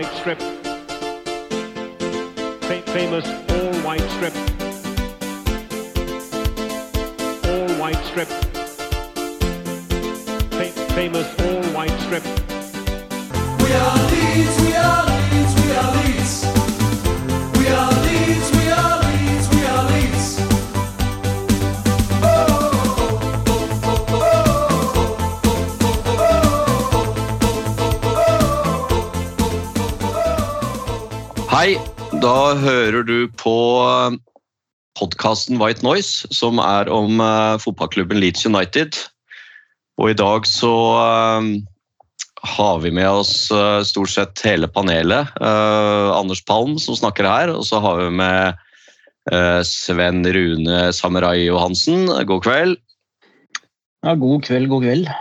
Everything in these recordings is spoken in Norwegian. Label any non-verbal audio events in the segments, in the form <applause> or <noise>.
white strip. Fa- famous all white strip. All white strip. Fa- famous all white strip. We are Leeds, we are Leeds, we are Leeds. Hei, da hører du på podkasten White Noise, som er om eh, fotballklubben Leeds United. Og i dag så eh, har vi med oss eh, stort sett hele panelet. Eh, Anders Palm som snakker her, og så har vi med eh, Sven Rune Samurai Johansen. God kveld. Ja, god kveld, god kveld.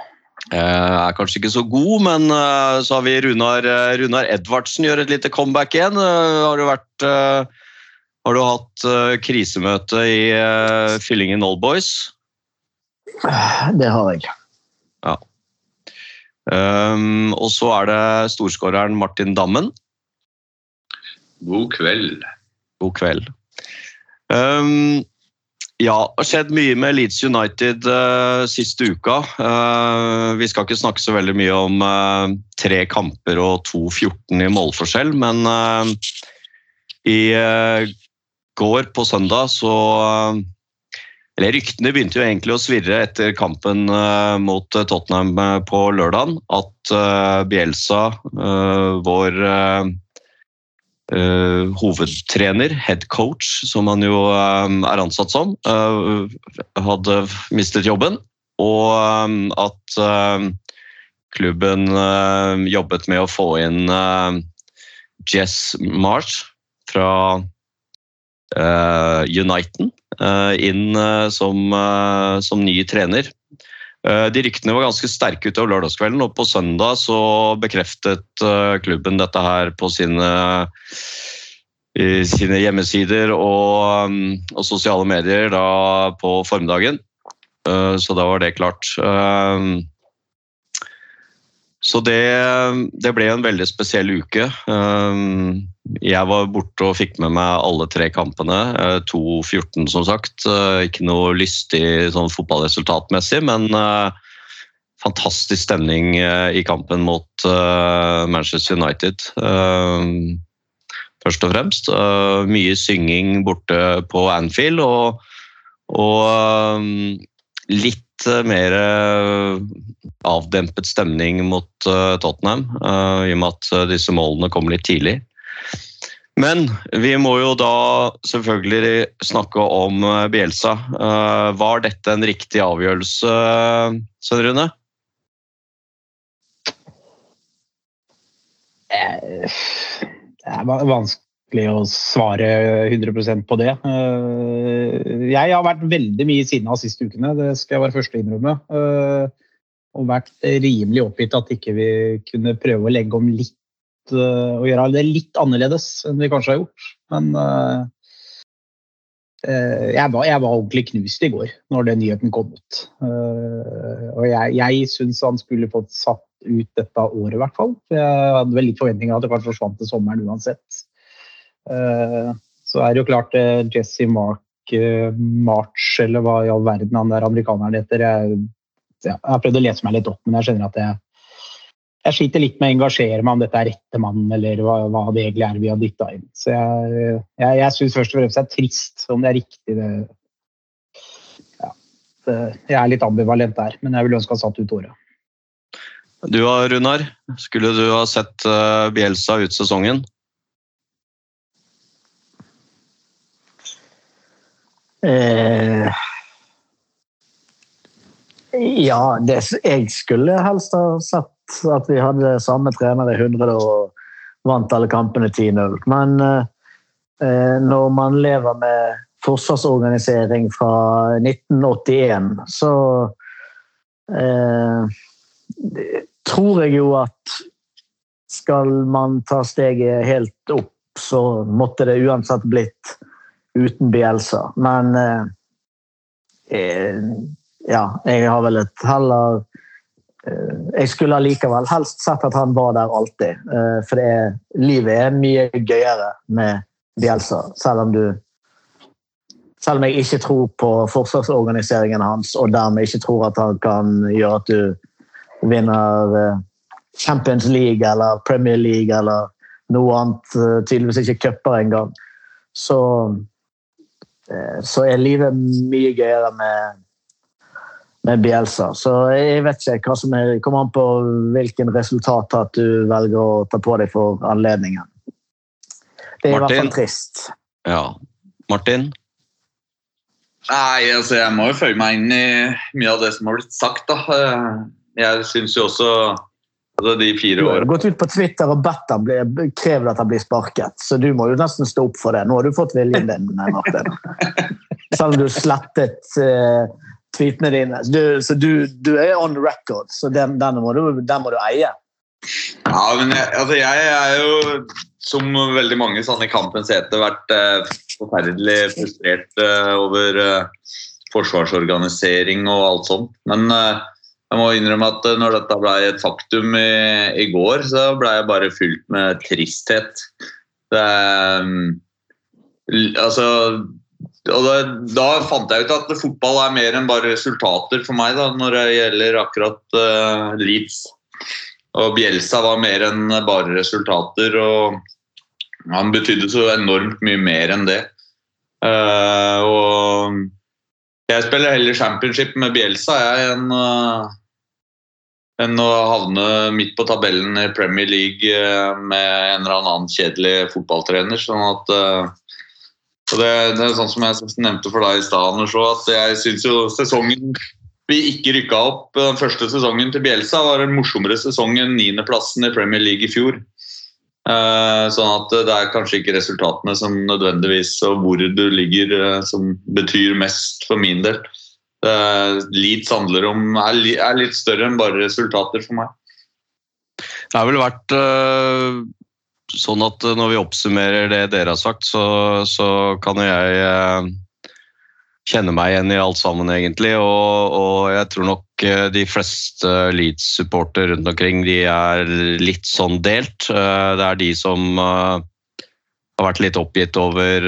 Eh, er kanskje ikke så god, men eh, så har vi Runar, eh, Runar Edvardsen gjør et lite comeback igjen. Har du vært Har du hatt krisemøte i uh, Fyllingen Old Boys? Det har jeg. Um, og så er det storskåreren Martin Dammen. God kveld. God kveld. Um, ja, det har skjedd mye med Leeds United uh, siste uka. Uh, vi skal ikke snakke så veldig mye om uh, tre kamper og 2-14 i målforskjell, men i går på søndag så Eller ryktene begynte jo egentlig å svirre etter kampen mot Tottenham på lørdagen, at Bielsa, vår uh, hovedtrener, head coach, som han jo um, er ansatt som, uh, hadde mistet jobben. Og um, at uh, klubben jobbet med å få inn Jess Marsh fra Uniten inn som, som ny trener. Uh, De ryktene var ganske sterke utover lørdagskvelden, og på søndag så bekreftet uh, klubben dette her på sine sine hjemmesider og, um, og sosiale medier da på formiddagen. Uh, Så da var det klart. Så det, det ble en veldig spesiell uke. Um, Jeg var borte og fikk med meg alle tre kampene. uh, 2-14 som sagt. Uh, Ikke noe lystig sånn fotballresultatmessig, men uh, fantastisk stemning i kampen mot Manchester United. Um, først og fremst. Mye synging borte på Anfield, og, og um, litt uh, mer uh, avdempet stemning mot uh, Tottenham, i og med at disse målene kom litt tidlig. Men vi må jo da selvfølgelig snakke om Bielsa. Var dette en riktig avgjørelse, Svein Rune? Eh, Det er va- vanskelig å svare 100% på det. Eh, Jeg har vært veldig mye sinna de siste ukene, det skal jeg være første å innrømme. Eh, Og vært rimelig oppgitt at ikke vi kunne prøve å legge om litt eh, og gjøre det litt annerledes enn vi kanskje har gjort. Men jeg var, jeg var ordentlig knust i går når den nyheten kom ut. Og jeg, jeg syns han skulle fått satt ut dette året, i hvert fall. Jeg hadde vel litt forventninger at det kanskje forsvant til sommeren uansett. Eh, Så er det jo klart eh, Jesse Mark eh, March, eller hva i all verden han der amerikaneren heter. Jeg, jeg har prøvd å lese meg litt opp, men jeg skjønner at jeg, jeg sliter litt med å engasjere meg om dette er rette mann, eller hva, hva det egentlig er vi har dytta inn. Så jeg, jeg, jeg syns først og fremst det er trist. Om det er riktig, det ja, det, Jeg er litt ambivalent der, men jeg ville ønske han satt ut året. Du Runar? Skulle du ha sett Bjelsa ut sesongen? Eh, ja, det, jeg skulle helst ha sett at vi hadde samme trener i 100 og vant alle kampene 10-0. Men eh, når man lever med forsvarsorganisering fra 1981, så eh, tror jeg jo at skal man ta steget helt opp, så måtte det uansett blitt uten Bielsa. Men eh, eh, ja, jeg har vel et heller eh, jeg skulle allikevel helst sett at han var der alltid. Eh, for er, livet er mye gøyere med Bielsa, selv om du selv om jeg ikke tror på forsvarsorganiseringen hans, og dermed ikke tror at han kan gjøre at du vinner eh, Champions League eller Premier League eller noe annet, eh, tydeligvis ikke cuper engang, så, så er livet mye gøyere med, med Bielsa. Så jeg vet ikke hva som er, kommer an på hvilken resultat at du velger å ta på deg for anledningen. Det er i hvert fall trist. Ja. Martin? Nei, altså jeg må jo følge meg inn i mye av det som har blitt sagt. da. Eh, Jeg syns jo også altså de fire Du har gått ut på Twitter og bedt han bli, krever at han blir sparket, så du må jo nesten stå opp for det. Nå har du fått viljen din, Martin. <laughs> Selv om du slettet uh, tweetene dine. Du, så du, du er on record, så den, den, må, du, den må du eie. Ja, men jeg, altså jeg er jo, som veldig mange sånne i kampens hete, vært uh, forferdelig frustrert uh, over forsvarsorganisering og alt sånt. Men jeg må innrømme at eh, når dette ble et faktum i, i går, så ble jeg bare fylt med tristhet. Det, mm, altså, og da, da fant jeg ut at fotball er mer enn bare resultater for meg da, når det gjelder akkurat uh, Leeds. Og Bjelsa var mer enn bare resultater, og han betydde så enormt mye mer enn det. Uh, og jeg spiller heller championship med Bielsa jeg, enn, eh, enn å havne midt på tabellen i Premier League eh, med en eller annen kjedelig fotballtrener. sånn at eh, og det, det er sånn som jeg nevnte for deg i stad, Anders, at jeg syns jo sesongen vi ikke rykka opp den første sesongen til Bielsa, var en morsommere sesong enn niendeplassen i Premier League i fjor. Eh, sånn at det er kanskje ikke resultatene som nødvendigvis og hvor du ligger eh, som betyr mest for min del. Eh, Leeds handler om, er, litt større enn bare resultater for meg. Det har vel vært sånn at når vi oppsummerer det dere har sagt, så, så kan jo jeg øh, kjenne meg igjen i alt sammen, egentlig. Og, og jeg tror nok øh, de fleste Leeds-supporter rundt omkring de er litt sånn delt. Øh, Det er de som øh, har vært litt oppgitt over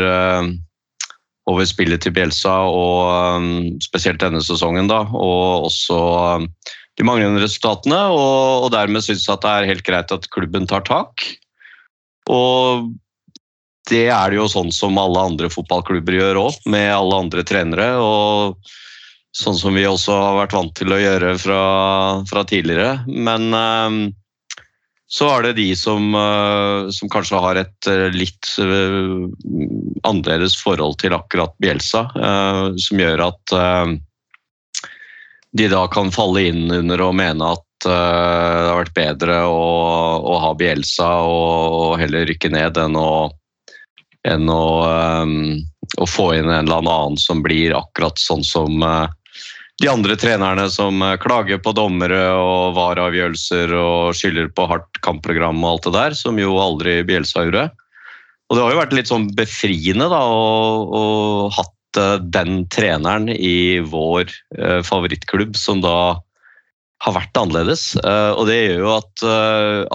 over spillet til Bjelsa, og spesielt denne sesongen, da. Og også de manglende resultatene, og, og dermed synes at det er helt greit at klubben tar tak. Og det er det jo sånn som alle andre fotballklubber gjør òg, med alle andre trenere. Og sånn som vi også har vært vant til å gjøre fra, fra tidligere. Men eh, så er det de som, eh, som kanskje har et eh, litt eh, annerledes forhold til akkurat Bjelsa, som gjør at de da kan falle inn under å mene at det har vært bedre å, å ha Bielsa og, og heller rykke ned enn å, enn å, eh, å få inn en eller annen som blir akkurat sånn som eh, de andre trenerne som eh, klager på dommere og vareavgjørelser og skylder på hardt kampprogram og alt det der, som jo aldri Bjelsa gjorde. Og det har jo vært litt sånn befriende da, å, å hatt eh, den treneren i vår eh, favorittklubb som da har vært annerledes. Og det gjør jo at,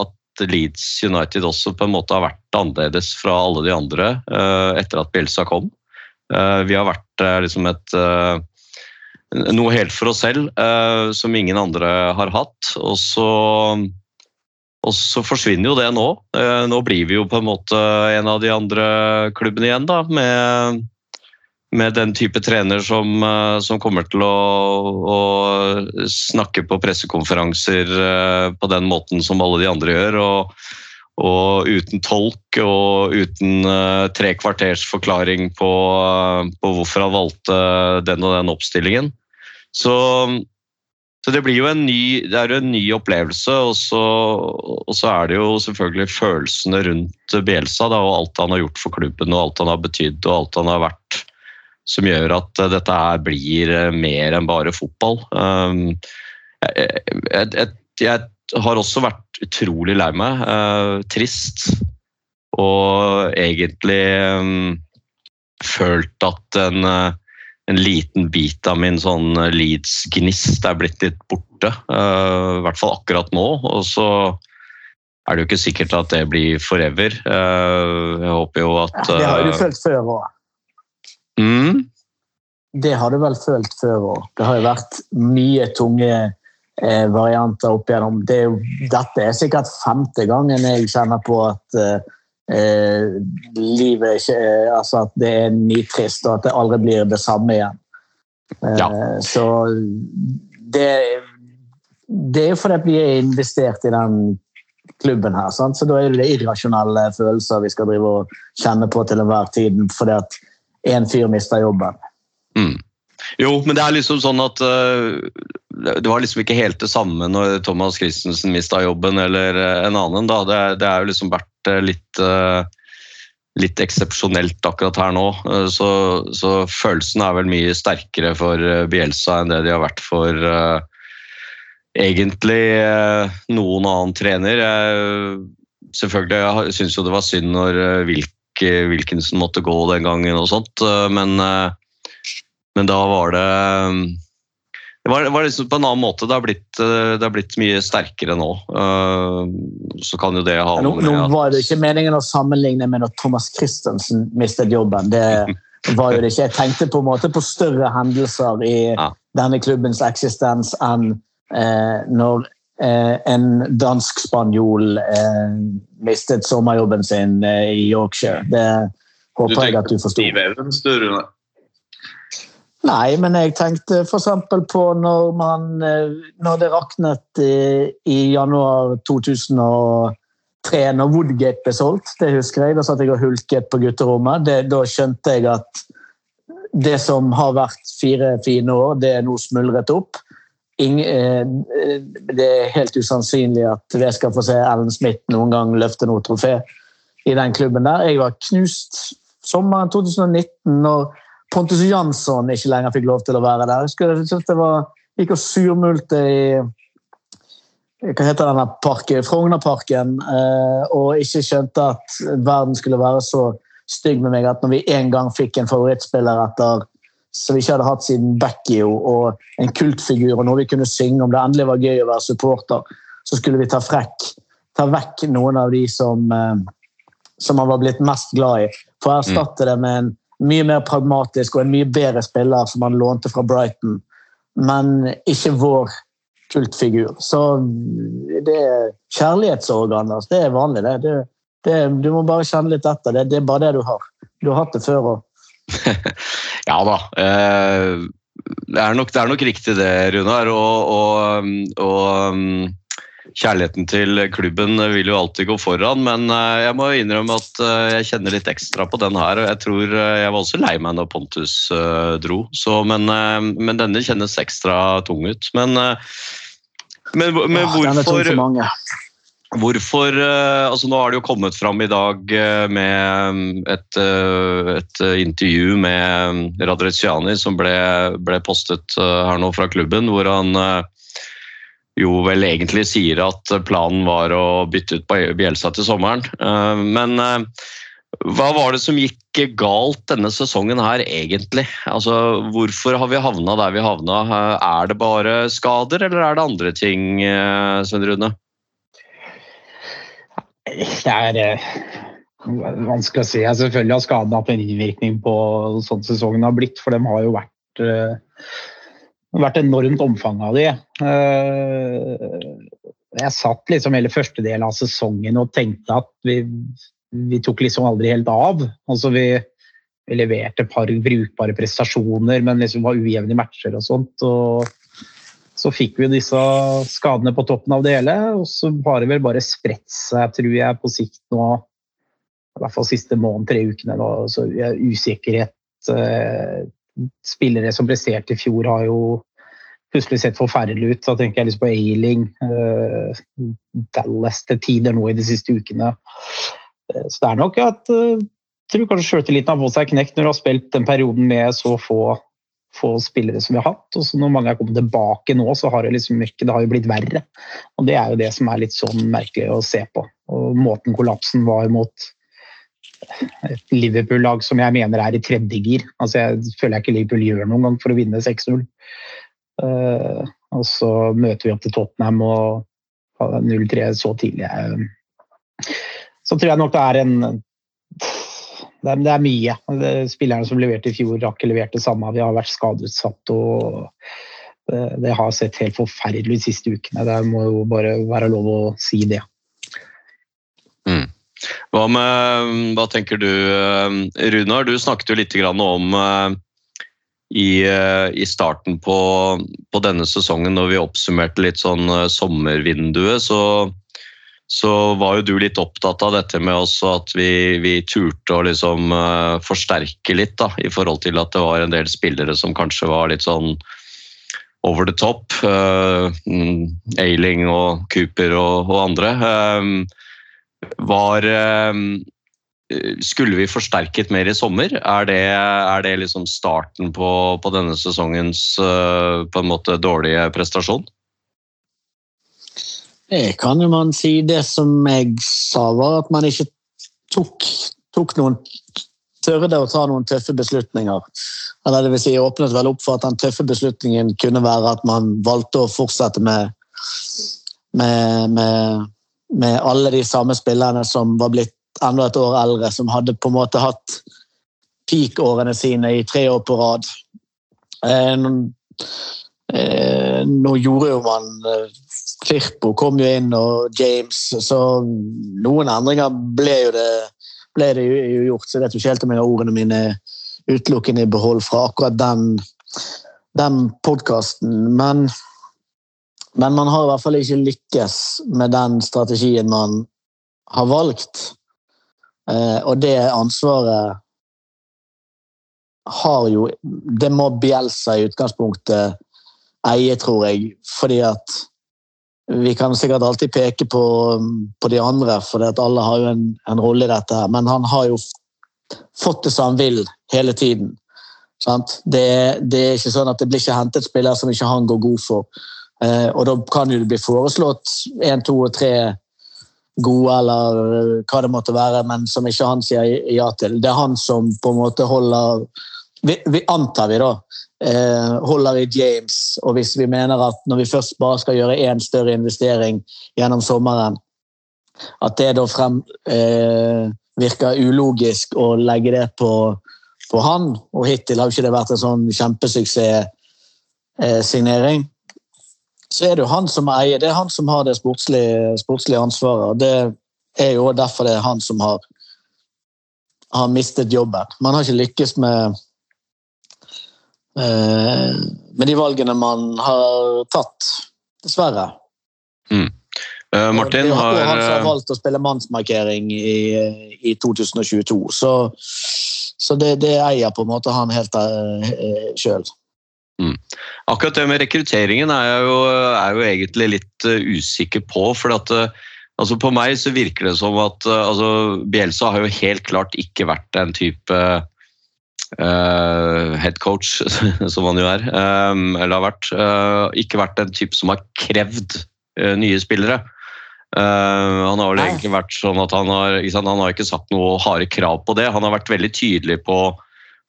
at Leeds United også på en måte har vært annerledes fra alle de andre eh, etter at Bielsa kom. Eh, vi har vært eh, liksom et noe helt for oss selv som ingen andre har hatt. Og så, og så forsvinner jo det nå. Nå blir vi jo på en måte en av de andre klubbene igjen, da, med, med den type trener som, eh, som kommer til å, å snakke på pressekonferanser eh, på den måten som alle de andre gjør. og og uten tolk og uten eh, tre kvarters forklaring på, på hvorfor han valgte den og den oppstillingen. Så, så det blir jo en ny, det er jo en ny opplevelse, og så, og så er det jo selvfølgelig følelsene rundt Bielsa da, og alt han har gjort for klubben og alt han har betydd og alt han har vært, som gjør at eh, dette her blir eh, mer enn bare fotball. Um, jeg, jeg, har også vært utrolig lei meg. eh, trist. Og egentlig um, følt at eh, en liten bit av min sånn Leeds-gnist er blitt litt borte. I hvert fall akkurat nå. Og så er det jo ikke sikkert at det blir forever. Jeg håper jo at Det har du følt før òg. Mm, Det har du vel følt før òg. Det har jo vært mye tunge eh, varianter opp igjennom. Det er jo, dette er sikkert femte gangen jeg kjenner på at eh, eh, livet ikke eh, Altså at det er nitrist, og at det aldri blir det samme igjen. Eh, Ja. Så det, det er jo fordi vi er investert i den klubben her. Sant? Så da er det irrasjonelle følelser vi skal drive og kjenne på til enhver tid fordi at én fyr mista jobben. mm. Jo, men det er liksom sånn at uh, det var liksom ikke helt det samme når Thomas Christensen mista jobben eller eh, en annen. da. Det, det er jo liksom vært eh, litt uh, litt eksepsjonelt akkurat her nå. Så, så følelsen er vel mye sterkere for Bielsa enn det de har vært for uh, egentlig uh, noen annen trener. Jeg, selvfølgelig, jeg syns jo det var synd når uh, Wilk, Wilkinson måtte gå den gangen og sånt, eh, men, eh, men da var det det var, det var liksom på en annen måte. Det har blitt, eh, det har blitt mye sterkere nå. Eh, Så kan jo det ha Nå, nå var det ikke meningen å sammenligne med når Thomas Christensen mistet jobben. Det var jo det ikke. Jeg tenkte på en måte på større hendelser i Ja. denne klubbens eksistens enn eh, når eh, en dansk-spanjol eh, mistet sommerjobben sin eh, i Yorkshire. Det håper jeg at du forsto. Steve Evans, du, Rune. Nei, men jeg tenkte f.eks. på når, man, eh, når det raknet i, i januar 2003, når Woodgate ble solgt. Det husker jeg. Da satt jeg og hulket på gutterommet. Det, da skjønte jeg at det som har vært fire fine år, det er nå smuldret opp. Eh, det er helt usannsynlig at vi skal få se Ellen Smith noen gang løfte noe trofé i den klubben der. Jeg var knust sommeren 2019 når Pontus Jansson ikke lenger fikk lov til å være der. Jeg husker det var, gikk og surmulte i hva heter denne parken, Frognerparken, eh, og ikke skjønte at verden skulle være så stygg med meg at når vi en gang fikk en favorittspiller etter som vi ikke hadde hatt siden Beckio, og en kultfigur, og noe vi kunne synge om det endelig var gøy å være supporter, så skulle vi ta, frekk, ta vekk noen av de som, eh, som han var blitt mest glad i, for å erstatte det med en mye mer pragmatisk og en mye bedre spiller som han lånte fra Brighton, men ikke vår kultfigur. Så det er kjærlighetssorg, Anders. Det er vanlig, det. det, det du må bare kjenne litt etter. Det, det er bare det du har. Du har hatt det før òg. <laughs> Ja da. eh, Det er nok, det er nok riktig det, Runar. Og, og, og um, kjærligheten til klubben vil jo alltid gå foran, men eh, jeg må innrømme at eh, jeg kjenner litt ekstra på den her. og Jeg tror jeg var også lei meg når Pontus dro, så, men, men denne kjennes ekstra tung ut. Men, men, men tung hvorfor. Hvorfor eh, altså Nå har det jo kommet fram i dag eh, med mm, et, eh, et intervju med mm, Radreciani som ble, ble postet her nå fra klubben, hvor han jo vel egentlig sier at planen var å bytte ut Bielsa til sommeren. Men hva var det som gikk galt denne sesongen her, egentlig? Altså, hvorfor har vi havna der vi havna? Er det bare skader, eller er det andre ting, Svein Rune? Det er eh, vanskelig å si. Jeg selvfølgelig har skadene hatt en innvirkning på sånn sesongen har blitt, for de har jo vært eh, vært enormt omfang av de. Eh, jeg satt liksom hele første del av sesongen og tenkte at vi, vi tok liksom aldri helt av. Altså vi, vi leverte et par brukbare prestasjoner, men liksom var ujevne matcher og sånt. og så fikk vi disse skadene på toppen av det hele, og så har det vel bare spredt seg, tror jeg, på sikt nå. I hvert fall siste måned, tre ukene. nå, så er Usikkerhet. eh, Spillere som presterte i fjor, har jo plutselig sett forferdelig ut. Da tenker jeg liksom på Ailing, eh, Dallas til tider nå i de siste ukene. Eh, Så det er nok at jeg tror kanskje sjøltilliten har fått seg knekt når du har spilt den perioden med så få få spillere som vi har hatt. Og så når mange er kommet tilbake nå, så har det liksom ikke, det har jo blitt verre. Og det er jo det som er litt sånn merkelig å se på. Og måten kollapsen var mot et Liverpool-lag som jeg mener er i tredje gir. Altså, jeg føler jeg ikke Liverpool gjør noen gang for å vinne 6-0. Uh, og så møter vi opp til Tottenham og 0-3 så tidlig. Eh, Så tror jeg nok det er en Det er, det er mye. Spillerne som leverte i fjor, har ikke levert det samme. Vi har vært skadeutsatt og det, det har sett helt forferdelig ut de siste ukene. Det må jo bare være lov å si det. Hva, med, hva tenker du, eh, Runar? Du snakket jo litt om eh, i, eh, i starten på, på denne sesongen, når vi oppsummerte litt sånn eh, sommervinduet, så, så var jo du litt opptatt av dette med også at vi, vi turte å liksom uh, forsterke litt, da, i forhold til at det var en del spillere som kanskje var litt sånn over the top. eh, mm, Ailing og Cooper og, og andre. Eh, var eh, Skulle vi forsterket mer i sommer? Er det, er det liksom starten på, på denne sesongens eh, på en måte dårlige prestasjon? Det kan jo man si. Det som jeg sa, var at man ikke tok, tok noen tørde å ta noen tøffe beslutninger. Eller det vil si, åpnet vel opp for at den tøffe beslutningen kunne være at man valgte å fortsette med, med, med, med alle de samme spillerne som var blitt enda et år eldre, som hadde på en måte hatt peak-årene sine i tre år på rad. Eh, nå- eh, nå gjorde jo man eh, Firpo kom jo inn, og James, så noen endringer ble jo det, ble det jo jo gjort. Så jeg vet jo ikke helt om jeg har ordene mine utelukkende i behold fra akkurat den, den podkasten. Men, men man har i hvert fall ikke lykkes med den strategien man har valgt. Eh, og det ansvaret har jo Det må Bjelsa i utgangspunktet eie, tror jeg. Fordi at vi kan sikkert alltid peke på, på de andre, for alle har jo en, en rolle i dette. Men han har jo fått det som han vil hele tiden. Det, det er ikke sånn at det blir ikke hentet spillere som ikke han går god for. Eh, og da kan jo det bli foreslått én, to og tre gode, eller eh, hva det måtte være, men som ikke han sier ja til. Det er han som på en måte holder vi, vi antar vi da, eh, holder i James, og hvis vi mener at når vi først bare skal gjøre én større investering gjennom sommeren, at det da frem, eh, virker ulogisk å legge det på, på han, og hittil har jo ikke det vært en sånn kjempesuksess-signering, så er det jo han som eier, det er han som har det sportslige, sportslige ansvaret. og Det er jo derfor det er han som har, har mistet jobben. Man har ikke lykkes med eh, med de valgene man har tatt, dessverre. Eh, Martin og det er har han som har eh, valgt å spille mannsmarkering i, i 2022, så, så det, det eier på en måte han helt uh, sjøl. Akkurat det med rekrutteringen er jeg jo, er jo egentlig litt eh, usikker på. for at eh, altså På meg så virker det som at eh, altså Bielsa har jo helt klart ikke vært en type uh, head coach, <laughs> som han jo er, um, eller har vært. uh, ikke vært en type som har krevd uh, nye spillere. Han har vel Nei. egentlig vært sånn at han har, ikke sant, han har ikke satt noe harde krav på det. Han har vært veldig tydelig på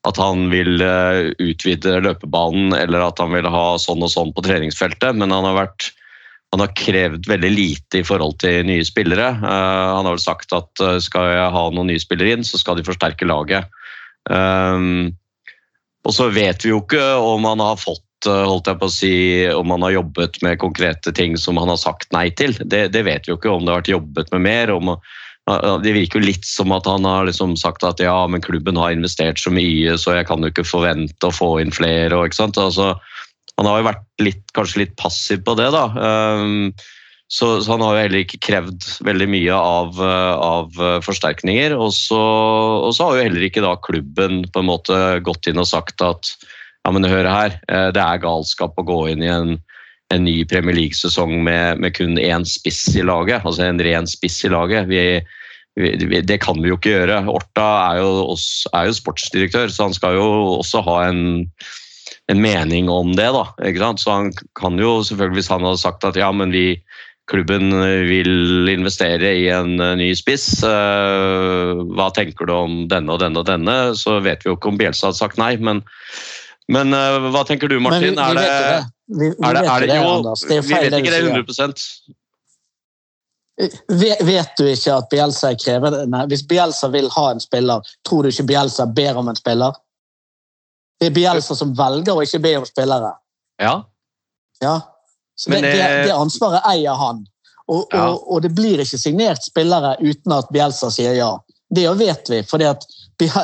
at han vil eh, utvide løpebanen eller at han vil ha sånn og sånn på treningsfeltet, men han har, vært, han har krevd veldig lite i forhold til nye spillere. Uh, han har vel sagt at eh, skal jeg ha noen nye spillere inn, så skal de forsterke laget. Um, og så vet vi jo ikke om han har fått eh, holdt jeg på å si, om han har jobbet med konkrete ting som han har sagt nei til. Det, det vet vi jo ikke, om det har vært jobbet med mer. om Det virker jo litt som at han har liksom sagt at ja, men klubben har investert så mye, så jeg kan jo ikke forvente å få inn flere. Og, ikke sant? Altså, han har jo vært litt, kanskje litt passiv på det, da. Um, så, så han har jo heller ikke krevd veldig mye av, uh, av uh, forsterkninger. Og så, og så har jo heller ikke da klubben på en måte gått inn og sagt at ja, men hør her, eh, det er galskap å gå inn i en, en ny Premier League-sesong med, med kun én spiss i laget. Altså en ren spiss i laget. Vi, vi- det kan vi jo ikke gjøre. Orta er jo, også, er jo sportsdirektør, så han skal jo også ha en, en mening om det. da, ikke sant? Så han kan jo selvfølgelig, hvis han hadde sagt at ja, men vi, klubben vil investere i en eh, ny spiss. Eh, Hva tenker du om denne og denne og denne? Så vet vi jo ikke om Bielsa hadde sagt nei, men, men eh, hva tenker du, Martin? Men vi, vi er det, vet det. Vi, vi er det, er det, det, jo. Det vi vet ikke det 100 Vet, du ikke at Bielsa er krevende? Nei, hvis Bielsa vil ha en spiller, tror du ikke Bielsa ber om en spiller? Det er Bielsa som velger å ikke be om spillere. Ja. Ja. Så det, Men det, det- det ansvaret eier han. Og, Ja. og, og det blir ikke signert spillere uten at Bielsa sier ja. Det vet vi, fordi at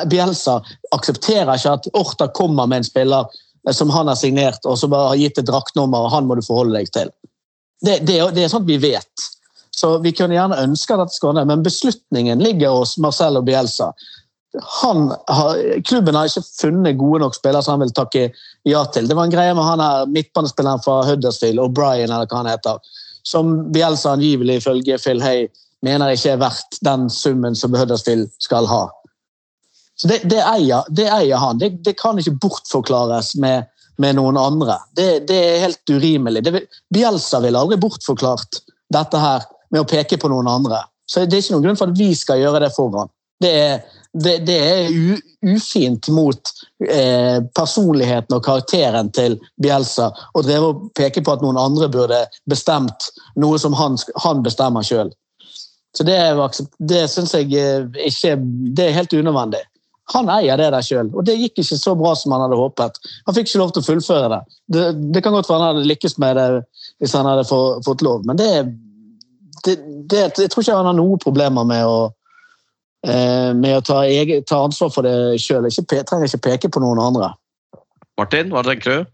Bielsa aksepterer ikke at Orta kommer med en spiller eh, som han har signert, og som har gitt et draktnummer, og han må du forholde deg til. Det, det, det er sånt vi vet. Så Vi kunne gjerne ønske at dette skulle men beslutningen ligger hos Marcel og Bielsa. Har, klubben har ikke funnet gode nok spillere som han vil takke ja til. Det var en greie med han her midtbanespilleren fra Huddersfield, O'Brien eller hva han heter, som Bielsa angivelig ifølge Phil Hay mener ikke er verdt den summen som Huddersfield skal ha. Så Det, det, eier, det eier han. Det, det kan ikke bortforklares med, med noen andre. Det, er helt urimelig. Vil- Bielsa ville aldri bortforklart dette her med å peke på noen andre. Så Det er ikke noen grunn for at vi skal gjøre det for ham. Det er, det, det er u, ufint mot eh, personligheten og karakteren til Bielsa å dreve og peke på at noen andre burde bestemt noe som han, han bestemmer sjøl. Så det, det syns jeg eh, ikke Det er helt unødvendig. Han eier det der sjøl, og det gikk ikke så bra som han hadde håpet. Han fikk ikke lov til å fullføre det. Det, det kan godt være han hadde lykkes med det hvis han hadde få, fått lov, men det, det, det Jeg tror ikke han har noen problemer med å med å ta, ege, ta ansvar for det sjøl. Trenger ikke peke på noen andre. Martin, hva tenker du?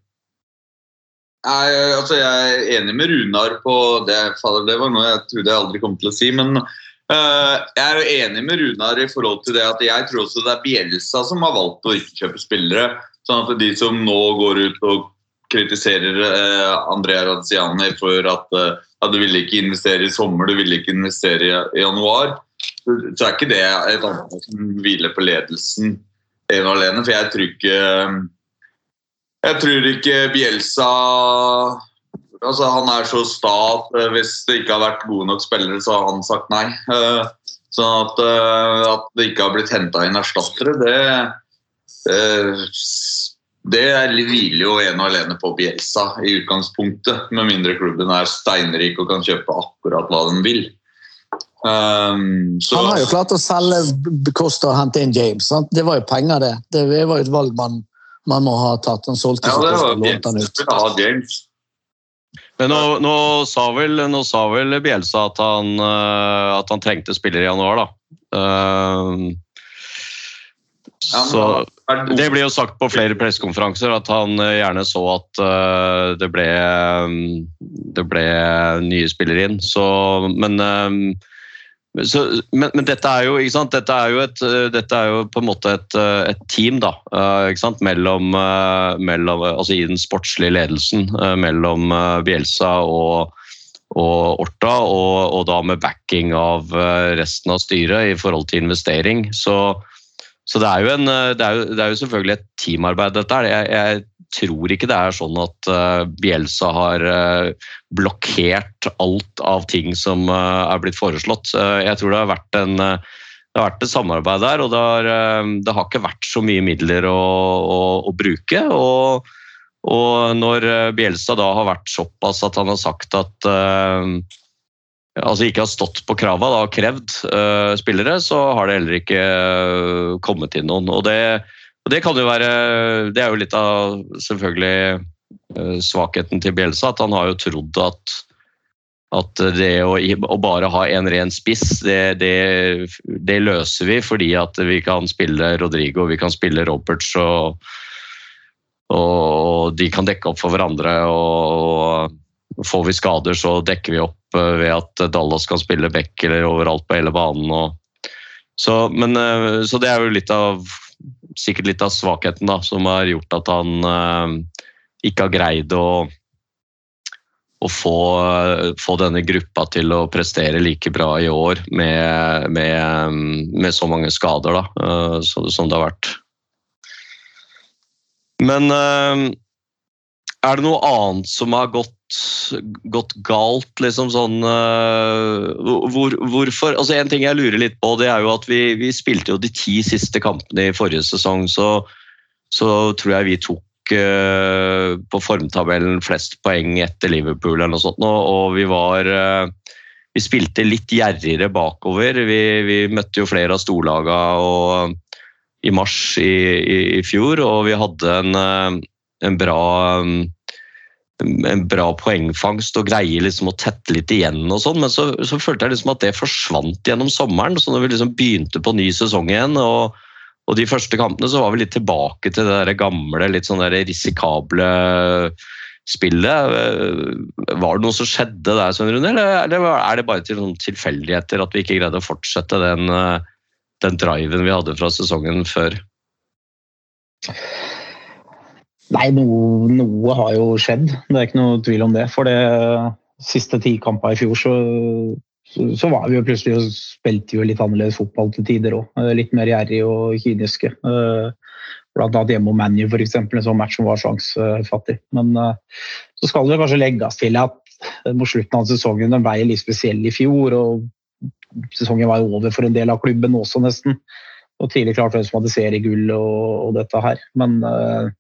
Nei, altså Jeg er enig med Runar på det. fader, Det var noe jeg trodde jeg aldri kom til å si. Men eh, jeg er jo enig med Runar i forhold til det at jeg tror også det er Bielsa som har valgt å ikke kjøpe spillere. Sånn at de som nå går ut og kritiserer uh, Andrea Raziani for at eh, ja, du ville ikke investere i sommer, du ville ikke investere i, i januar, så, er ikke det et ansvar som hviler på ledelsen ene og alene. For jeg tror ikke jeg tror ikke Bielsa altså Han er så sta at eh, hvis det ikke har vært gode nok spillere, så har han sagt nei. Eh, Sånn at, eh, at det ikke har blitt henta inn erstattere, det det er- hviler jo ene og alene på Bielsa i utgangspunktet. Med mindre klubben er steinrik og kan kjøpe akkurat hva den vil. Um, så, Han har jo klart å selge Costa og hente inn James. Sant? Det var jo penger, det. Det var jo et valg man, man må ha tatt. Han solgte ja, det var og lånte han ut. Ha James. Men nå, nå, sa vel, nå sa vel Bielsa at han, eh, at han trengte spillere i januar, da. Uh, så det- ble jo sagt på flere pressekonferanser at han eh, gjerne så at uh, det ble, det ble nye spillere inn. Så, men, eh, så, men, men dette er jo? Dette er et, eh, dette er jo på en måte et, eh, et team da, eh? Mellom, mellom, altså i den sportslige ledelsen mellom Bielsa og, og Orta, og, og da med backing av resten av styret i forhold til investering. Så så det er, en, det, er jo, det er jo selvfølgelig et teamarbeid, dette her. Jeg, jeg tror ikke det er sånn at eh, Bielsa har eh, blokkert alt av ting som eh, er blitt foreslått. Jeg tror det har vært en det har vært et samarbeid der, og det har, det har ikke vært så mye midler å, å, å bruke. Og, og når Bielsa da har vært såpass at han har sagt at altså ikke har stått på krava og krevd uh, spillere, så har det heller ikke kommet inn noen. Og det, og det kan jo være Det er jo litt av selvfølgelig eh, svakheten til Bielsa, at han har jo trodd at at det å, å bare ha en ren spiss, det, det, det løser vi fordi at vi kan spille Rodrigo, vi kan spille Roberts og, og de kan dekke opp for hverandre. og Får vi skader, så dekker vi opp eh, ved at Dallas kan spille back eller overalt på hele banen. Og, så, men, eh, så det er jo litt av, sikkert litt av svakheten da, som har gjort at han eh, ikke har greid å, å få, få denne gruppa til å prestere like bra i år med, med, med så mange skader da, eh, så, som det har vært. Men eh, er det noe annet som har gått, gått galt, liksom sånn eh, hvor, Hvorfor Altså, en ting jeg lurer litt på, det er jo at vi, vi spilte jo de ti siste kampene i forrige sesong, så, så tror jeg vi tok eh, på formtabellen flest poeng etter Liverpool eller noe sånt, og vi var eh, vi spilte litt gjerrigere bakover. Vi, vi møtte jo flere av storlagene i mars i, i, i fjor, og vi hadde en, en bra en bra poengfangst og greier liksom å tette litt igjen, og sånn, men så, så, følte jeg liksom at det forsvant gjennom sommeren. så når vi liksom begynte på ny sesong igjen, og, og de første kampene så var vi litt tilbake til det der gamle, litt sånn der risikable spillet. Var det noe som skjedde der, Svein Rune, eller, er det bare til noen tilfeldigheter at vi ikke greide å fortsette den, den driven vi hadde fra sesongen før? Nei, noe, noe, har jo skjedd. Det er ikke noe tvil om det. For det siste ti kampene i fjor så, så, var vi jo plutselig og spilte jo litt annerledes fotball til tider òg. Litt mer gjerrig og kyniske. Blant annet hjemme om ManU, f.eks. En sånn match som var sjansefattig. Men så skal det kanskje legges til at mot slutten av sesongen den ble litt spesiell i fjor. og Sesongen var over for en del av klubben også, nesten. Og tidlig klart hvem som hadde seriegull og, og dette her. Men uh,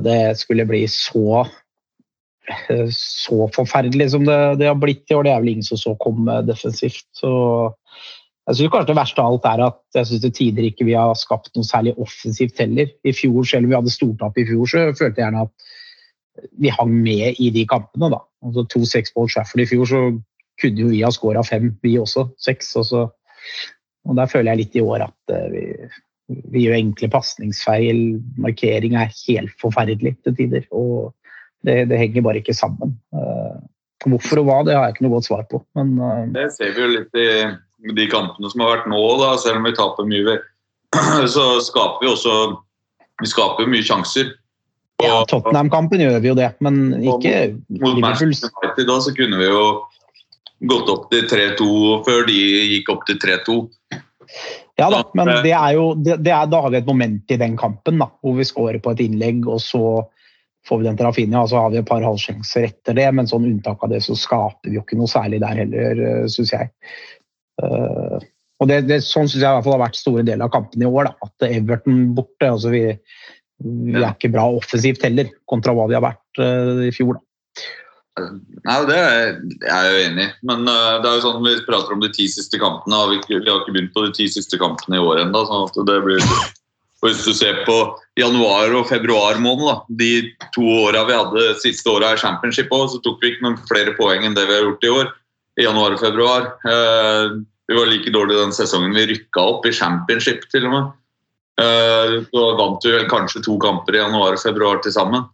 det skulle bli så så forferdelig som det, det, har blitt i år, det er vel ingen som så komme defensivt. Så jeg synes kanskje Det verste av alt er at jeg synes til tider ikke vi har skapt noe særlig offensivt heller. I fjor, Selv om vi hadde stortap i fjor, så følte jeg gjerne at vi hang med i de kampene. da. Altså To-seks på Old Trafford i fjor, så kunne jo vi ha skåra fem, vi også. Seks. Og, så, og der føler jeg litt i år at vi, vi gjør enkle pasningsfeil. Markering er helt forferdelig til tider. Og det, det, henger bare ikke sammen. Uh, hvorfor og hva, det har jeg ikke noe godt svar på. Men, uh, det ser vi jo litt i de kampene som har vært nå, da, selv om vi taper mye. <clears throat> Så skaper vi også vi skaper mye sjanser. Og, ja, Tottenham-kampen gjør vi jo det, men ikke Mot Manchester United da, så kunne vi jo gått opp til 3-2 før de gikk opp til 3-2. Ja da, men det er jo, det, det er, da har vi et moment i den kampen da, hvor vi scorer på et innlegg, og så får vi den til Rafinha, og så har vi et par halvsjanser etter det. Men sånn unntak av det, så skaper vi jo ikke noe særlig der heller, eh, syns jeg. Uh, og det, det, Sånn syns jeg i hvert fall har vært store deler av kampen i år. Da, at Everton borte. altså Vi, vi er ikke bra offensivt heller, kontra hva vi har vært uh, i fjor. da. Nei, Det er jeg jo enig i. Men uh, det er jo sånn vi prater om de ti siste kampene. og vi, har ikke begynt på de ti siste kampene i år ennå. Sånn at det blir hvis du ser på januar og februar måned, da, de to åra vi hadde siste åra i championship også, så tok vi ikke noen flere poeng enn det vi har gjort i år. I januar og februar. Uh, vi var like dårlige den sesongen vi rykka opp i championship, til og med. Uh, så vant vi vel kanskje to kamper i januar og februar til sammen.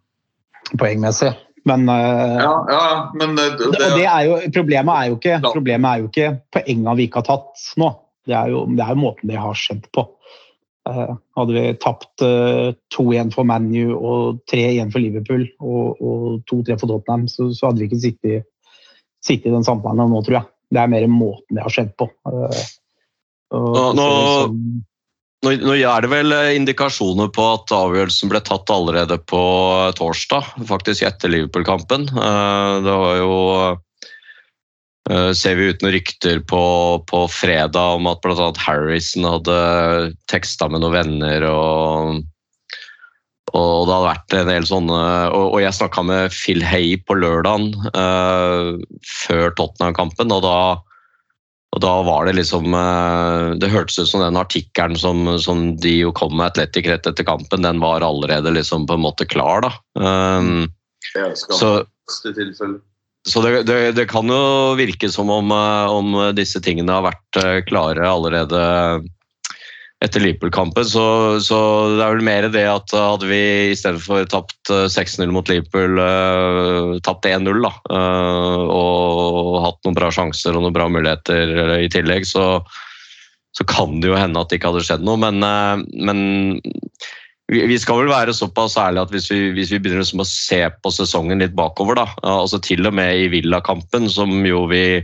Poengmessig. Men, uh, ja, ja, men det, det, det er jo, problemet, er jo ikke, problemet er jo ikke poengene vi ikke har tatt nå. Det er jo, det er jo måten det har skjedd på. Uh, hadde vi tapt uh, 2-1 for ManU og 3-1 for Liverpool og, og 2-3 for Tottenham, så, så, hadde vi ikke sittet, sittet i den samtalen nå, tror jeg. Det er mer måten det har skjedd på. Og, nå, nå, nå, nå er det vel eh, indikasjoner på at avgjørelsen ble tatt allerede på torsdag, faktisk etter Liverpool-kampen. Eh, det var jo eh, ser vi uten rykter på, på fredag om at bl.a. Harrison hadde teksta med noen venner. og, og det hadde vært en del sånne og jeg snakka med Phil Hay på lørdagen uh, før Tottenham-kampen, og da og da var det liksom eh, Det hørtes ut som den artikkelen som, som de jo kom med Atletic rett etter kampen, den var allerede liksom på en måte klar, da. Um, så så det, det, det, kan jo virke som om, eh, om, disse tingene har vært eh, klare allerede etter Liverpool-kampen. Så, så, det er vel mer det at hadde vi i stedet for tapt 6-0 eh, mot Liverpool, uh, tapt 1-0 da, og hatt noen bra sjanser og noen bra muligheter i tillegg, så, så kan det jo hende at det ikke hadde skjedd noe. Men, men vi, skal vel være såpass ærlige at hvis vi, hvis vi begynner liksom å se på sesongen litt bakover, da, altså til og med i Villa-kampen, som jo vi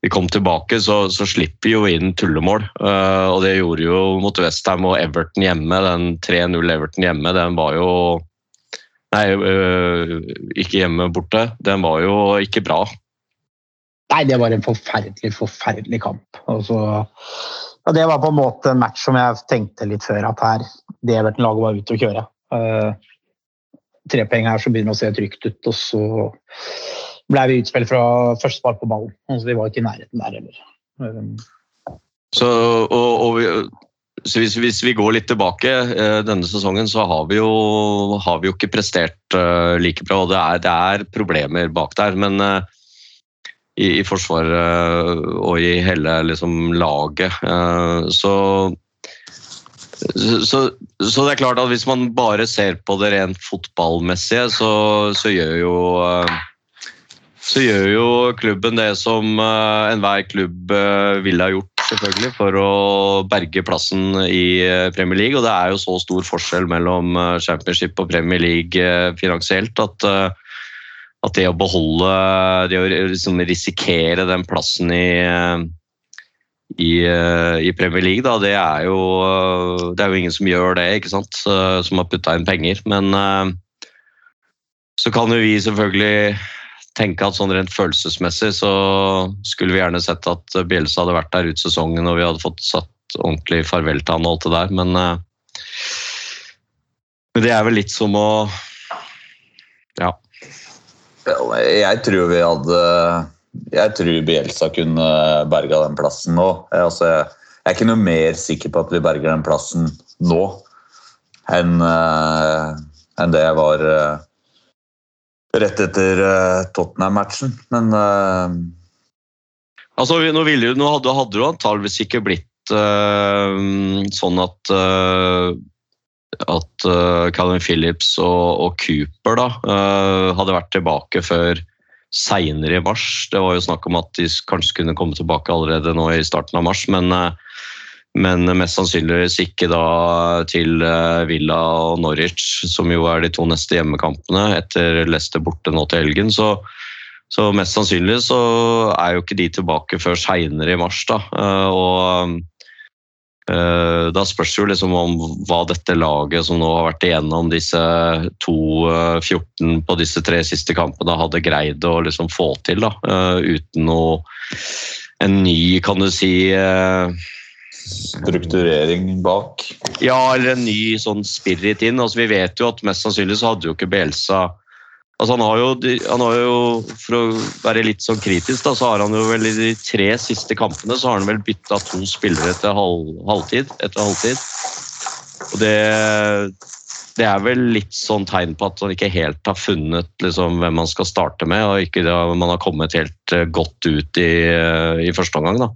vi kom tilbake, så, så slipper vi jo inn tullemål. Uh, og det gjorde jo mot Westham og Everton hjemme. Den 3-0 Everton hjemme, den var jo Nei, uh, ikke hjemme borte. Den var jo ikke bra. Nei, det var en forferdelig, forferdelig kamp. Altså, ja, det var på en måte en match som jeg tenkte litt før at her, det Everton-laget var ute å kjøre. Uh, tre poeng her så begynner å se trygt ut, og så ble vi utspilt fra første spark på ballen. Altså, vi var ikke i nærheten der heller. Så, og, og vi, så hvis, hvis vi går litt tilbake eh, denne sesongen, så har vi jo, har vi jo ikke prestert eh, like bra. og Det er, det er problemer bak der. Men eh, i, i Forsvaret og i hele liksom, laget så, så Så det er klart at hvis man bare ser på det rent fotballmessige, så, så gjør jo så gjør jo klubben det som eh, enhver klubb eh, ville ha gjort, selvfølgelig, for å berge plassen i eh, Premier League. Og det er jo så stor forskjell mellom Championship og Premier League finansielt at, at det å beholde Det å liksom risikere den plassen i i, i Premier League, da, det er jo Det er jo ingen som gjør det, ikke sant? Som har putta inn penger. Men så kan jo vi selvfølgelig tenke at sånn rent følelsesmessig så skulle vi gjerne sett at Bielsa hadde vært der ut sesongen og vi hadde fått satt ordentlig farvel til han og alt det der, men, eh, men det er vel litt som å Ja. Jeg tror vi hadde Jeg tror Bielsa kunne berga den plassen nå. Jeg, altså, jeg er ikke noe mer sikker på at vi berger den plassen nå enn eh, enn det jeg var eh, rett etter eh, Tottenham-matchen. Men eh, Altså, nå, ville, nå hadde, hadde det antageligvis ikke blitt uh, sånn at uh, at uh, Calvin Phillips og, og Cooper da, hadde vært tilbake før seinere i mars. Det var jo snakk om at de kanskje kunne komme tilbake allerede nå i starten av mars, men, eh, men mest sannsynligvis ikke da til eh, Villa og Norwich, som jo er de to neste hjemmekampene etter Leicester borte nå til helgen. Så, så mest sannsynlig så er jo ikke de tilbake før seinere i mars. da, eh, og Eh, Da spørs det jo liksom om hva dette laget som nå har vært igjennom disse to eh, 14 på disse tre siste kampene, hadde greid å liksom få til. da, Uten noe en ny, kan du si strukturering bak Ja, eller en ny sånn spirit inn. Altså, vi vet jo at mest sannsynlig så hadde jo ikke Bielsa Altså, han har jo, han har jo, For å være litt sånn kritisk, da, så har han jo vel i de tre siste kampene så har han vel bytta to spillere etter halv, halvtid. Etter halvtid. Og det, det er vel litt sånn tegn på at han ikke helt har funnet liksom, hvem man skal starte med, og ikke da, man har kommet helt eh, godt ut i, eh, i første omgang. da.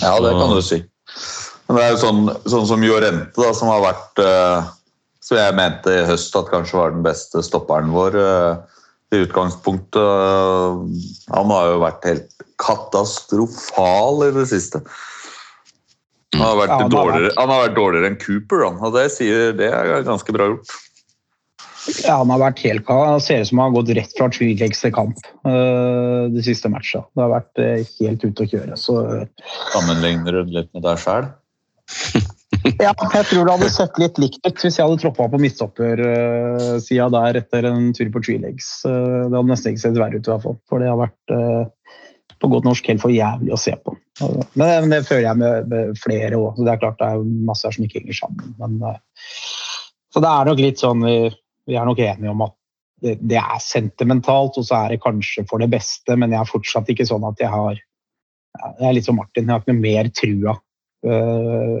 Ja, det kan du si. Men det er jo sånn, sånn som Jorente, da, som har vært uh, Som jeg mente i høst at kanskje var den beste stopperen vår uh, i utgangspunktet. Uh, Han har jo vært helt katastrofal i det siste. Han har vært, Ja, han har dårligere, vært- han har vært dårligere enn Cooper, han. og det, sier, det er ganske bra gjort. Ja, han har vært helt kald. Han ser ut som han har gått rett fra Treelegs til kamp uh, de siste matchene. Det har vært uh, helt ute å kjøre. Så Sammenligner du litt med deg sjæl? <laughs> ja, jeg tror det hadde sett litt likt ut hvis jeg hadde troppa på midtstoppersida der etter en tur på Treelegs. Uh, det hadde nesten ikke sett verre ut i hvert fall. For det har vært uh, på godt norsk helt for jævlig å se på. Uh, Men det, men det føler jeg med, med flere òg. Det er klart det er masse her som ikke henger sammen. Men, eh, så det er nok litt sånn vi, vi er nok enige om at det, det er sentimentalt, og så er det kanskje for det beste, men jeg er fortsatt ikke sånn at jeg har Jeg er litt som Martin, jeg har ikke mer trua uh,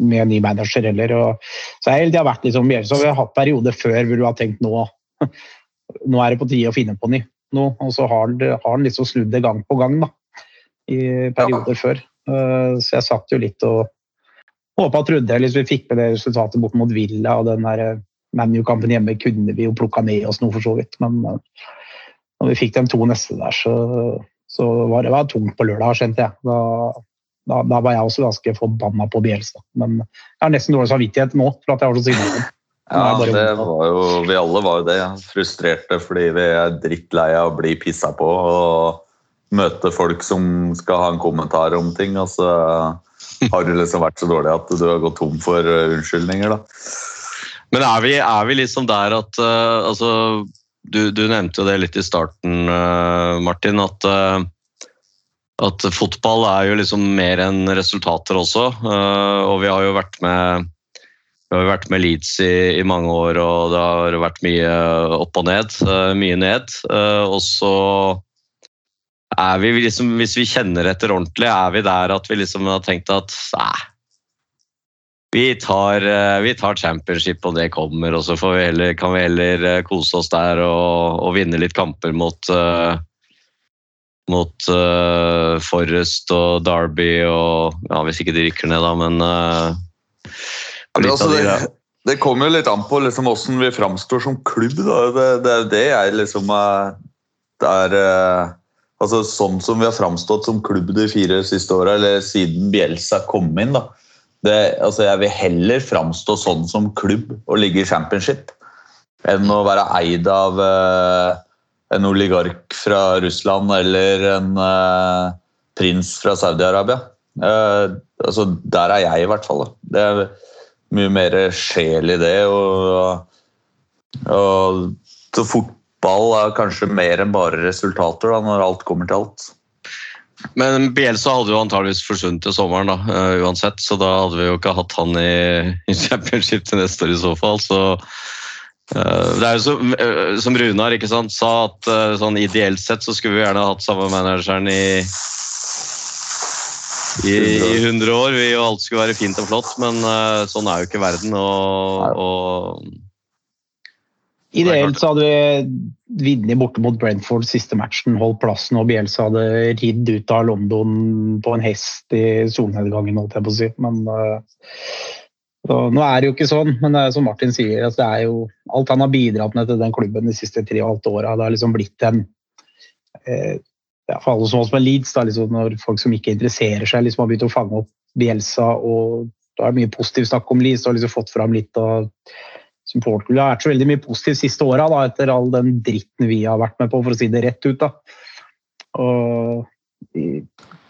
med ny manager heller. Og, så jeg har hele tida vært liksom, så Vi har hatt perioder før hvor du har tenkt nå <laughs> nå er det på tide å finne på ny noe, og så har det- har han liksom snudd det gang på gang da, i perioder før. Uh, så jeg satt jo litt og håpa og trodde hvis vi fikk med det resultatet bort mot Villa og den der ManU-kampen hjemme, kunne vi jo plukka med oss noe for så vidt. Men øh, når vi fikk de to neste der, så, så var det var tungt på lørdag, skjønte jeg. Da, da, da var jeg også ganske forbanna på Bjelstad. Men jeg har nesten dårlig samvittighet nå for at jeg var så sinna. <laughs> Ja, det var jo, vi alle var jo det. Frustrerte fordi vi er drittlei av å bli pissa på og møte folk som skal ha en kommentar om ting, og så har du liksom vært så dårlig at du har gått tom for uh, unnskyldninger. da. Men er vi, er vi liksom der at uh, altså, du, du nevnte jo det litt i starten, uh, Martin, at, uh, at fotball er jo liksom mer enn resultater også. og vi har jo vært med vi har vært med Leeds i, i mange år, og det har vært mye opp og ned. mye ned. og så er vi liksom, hvis vi kjenner etter ordentlig, er vi der at vi liksom har tenkt at nei, vi tar, eh, vi tar championship og det kommer, og så får vi heller, kan vi heller eh, kose oss der og, og vinne litt kamper mot uh, mot uh, Forrest og Derby og ja, Hvis ikke de rykker ned, da, men uh, litt altså, av de, det, det kommer jo litt an på liksom, hvordan vi framstår som klubb. Da. Det, det er det jeg liksom det er altså, Sånn som vi har framstått som klubb de fire siste åra, eller siden Bielsa kom inn. da. Det, altså, jeg vil heller framstå sånn som klubb og ligge i championship enn å være eid av eh, en oligark fra Russland eller en eh, prins fra Saudi-Arabia. Eh, altså, der er jeg, i hvert fall. Da. Det er mye mer sjel i det. Og, og så fotball er kanskje mer enn bare resultater, da, når alt kommer til alt. Men Bielsa hadde jo antageligvis forsvunnet til sommeren da, uh, uansett, så da hadde vi jo ikke hatt han i, <laughs> i championship til neste år i så fall. Så eh, det er jo som, eh, som Runar ikke sant, sa, at sånn ideelt sett så skulle vi gjerne hatt samme manageren i i, i 100 år. Vi, og alt skulle være fint og flott, men sånn er jo ikke verden. Og, og Ideelt så hadde vi vunnet borte mot Brentford siste matchen, holdt plassen, og Bielsa hadde ridd ut av London på en hest i solnedgangen, holdt jeg på å si. Men eh, så, nå er det jo ikke sånn. Men som Martin sier, altså, det er jo alt han har bidratt med til den klubben de siste tre og et halvt åra. Det har liksom blitt en eh, ja, For alle som oss med Leeds, da, liksom, når folk som ikke interesserer seg, liksom har begynt å fange opp Bielsa, og da er det mye positivt snakk om Leeds, og liksom fått fram litt av supportklubben har vært så veldig mye positivt siste åra, etter all den dritten vi har vært med på, for å si det rett ut. da. Og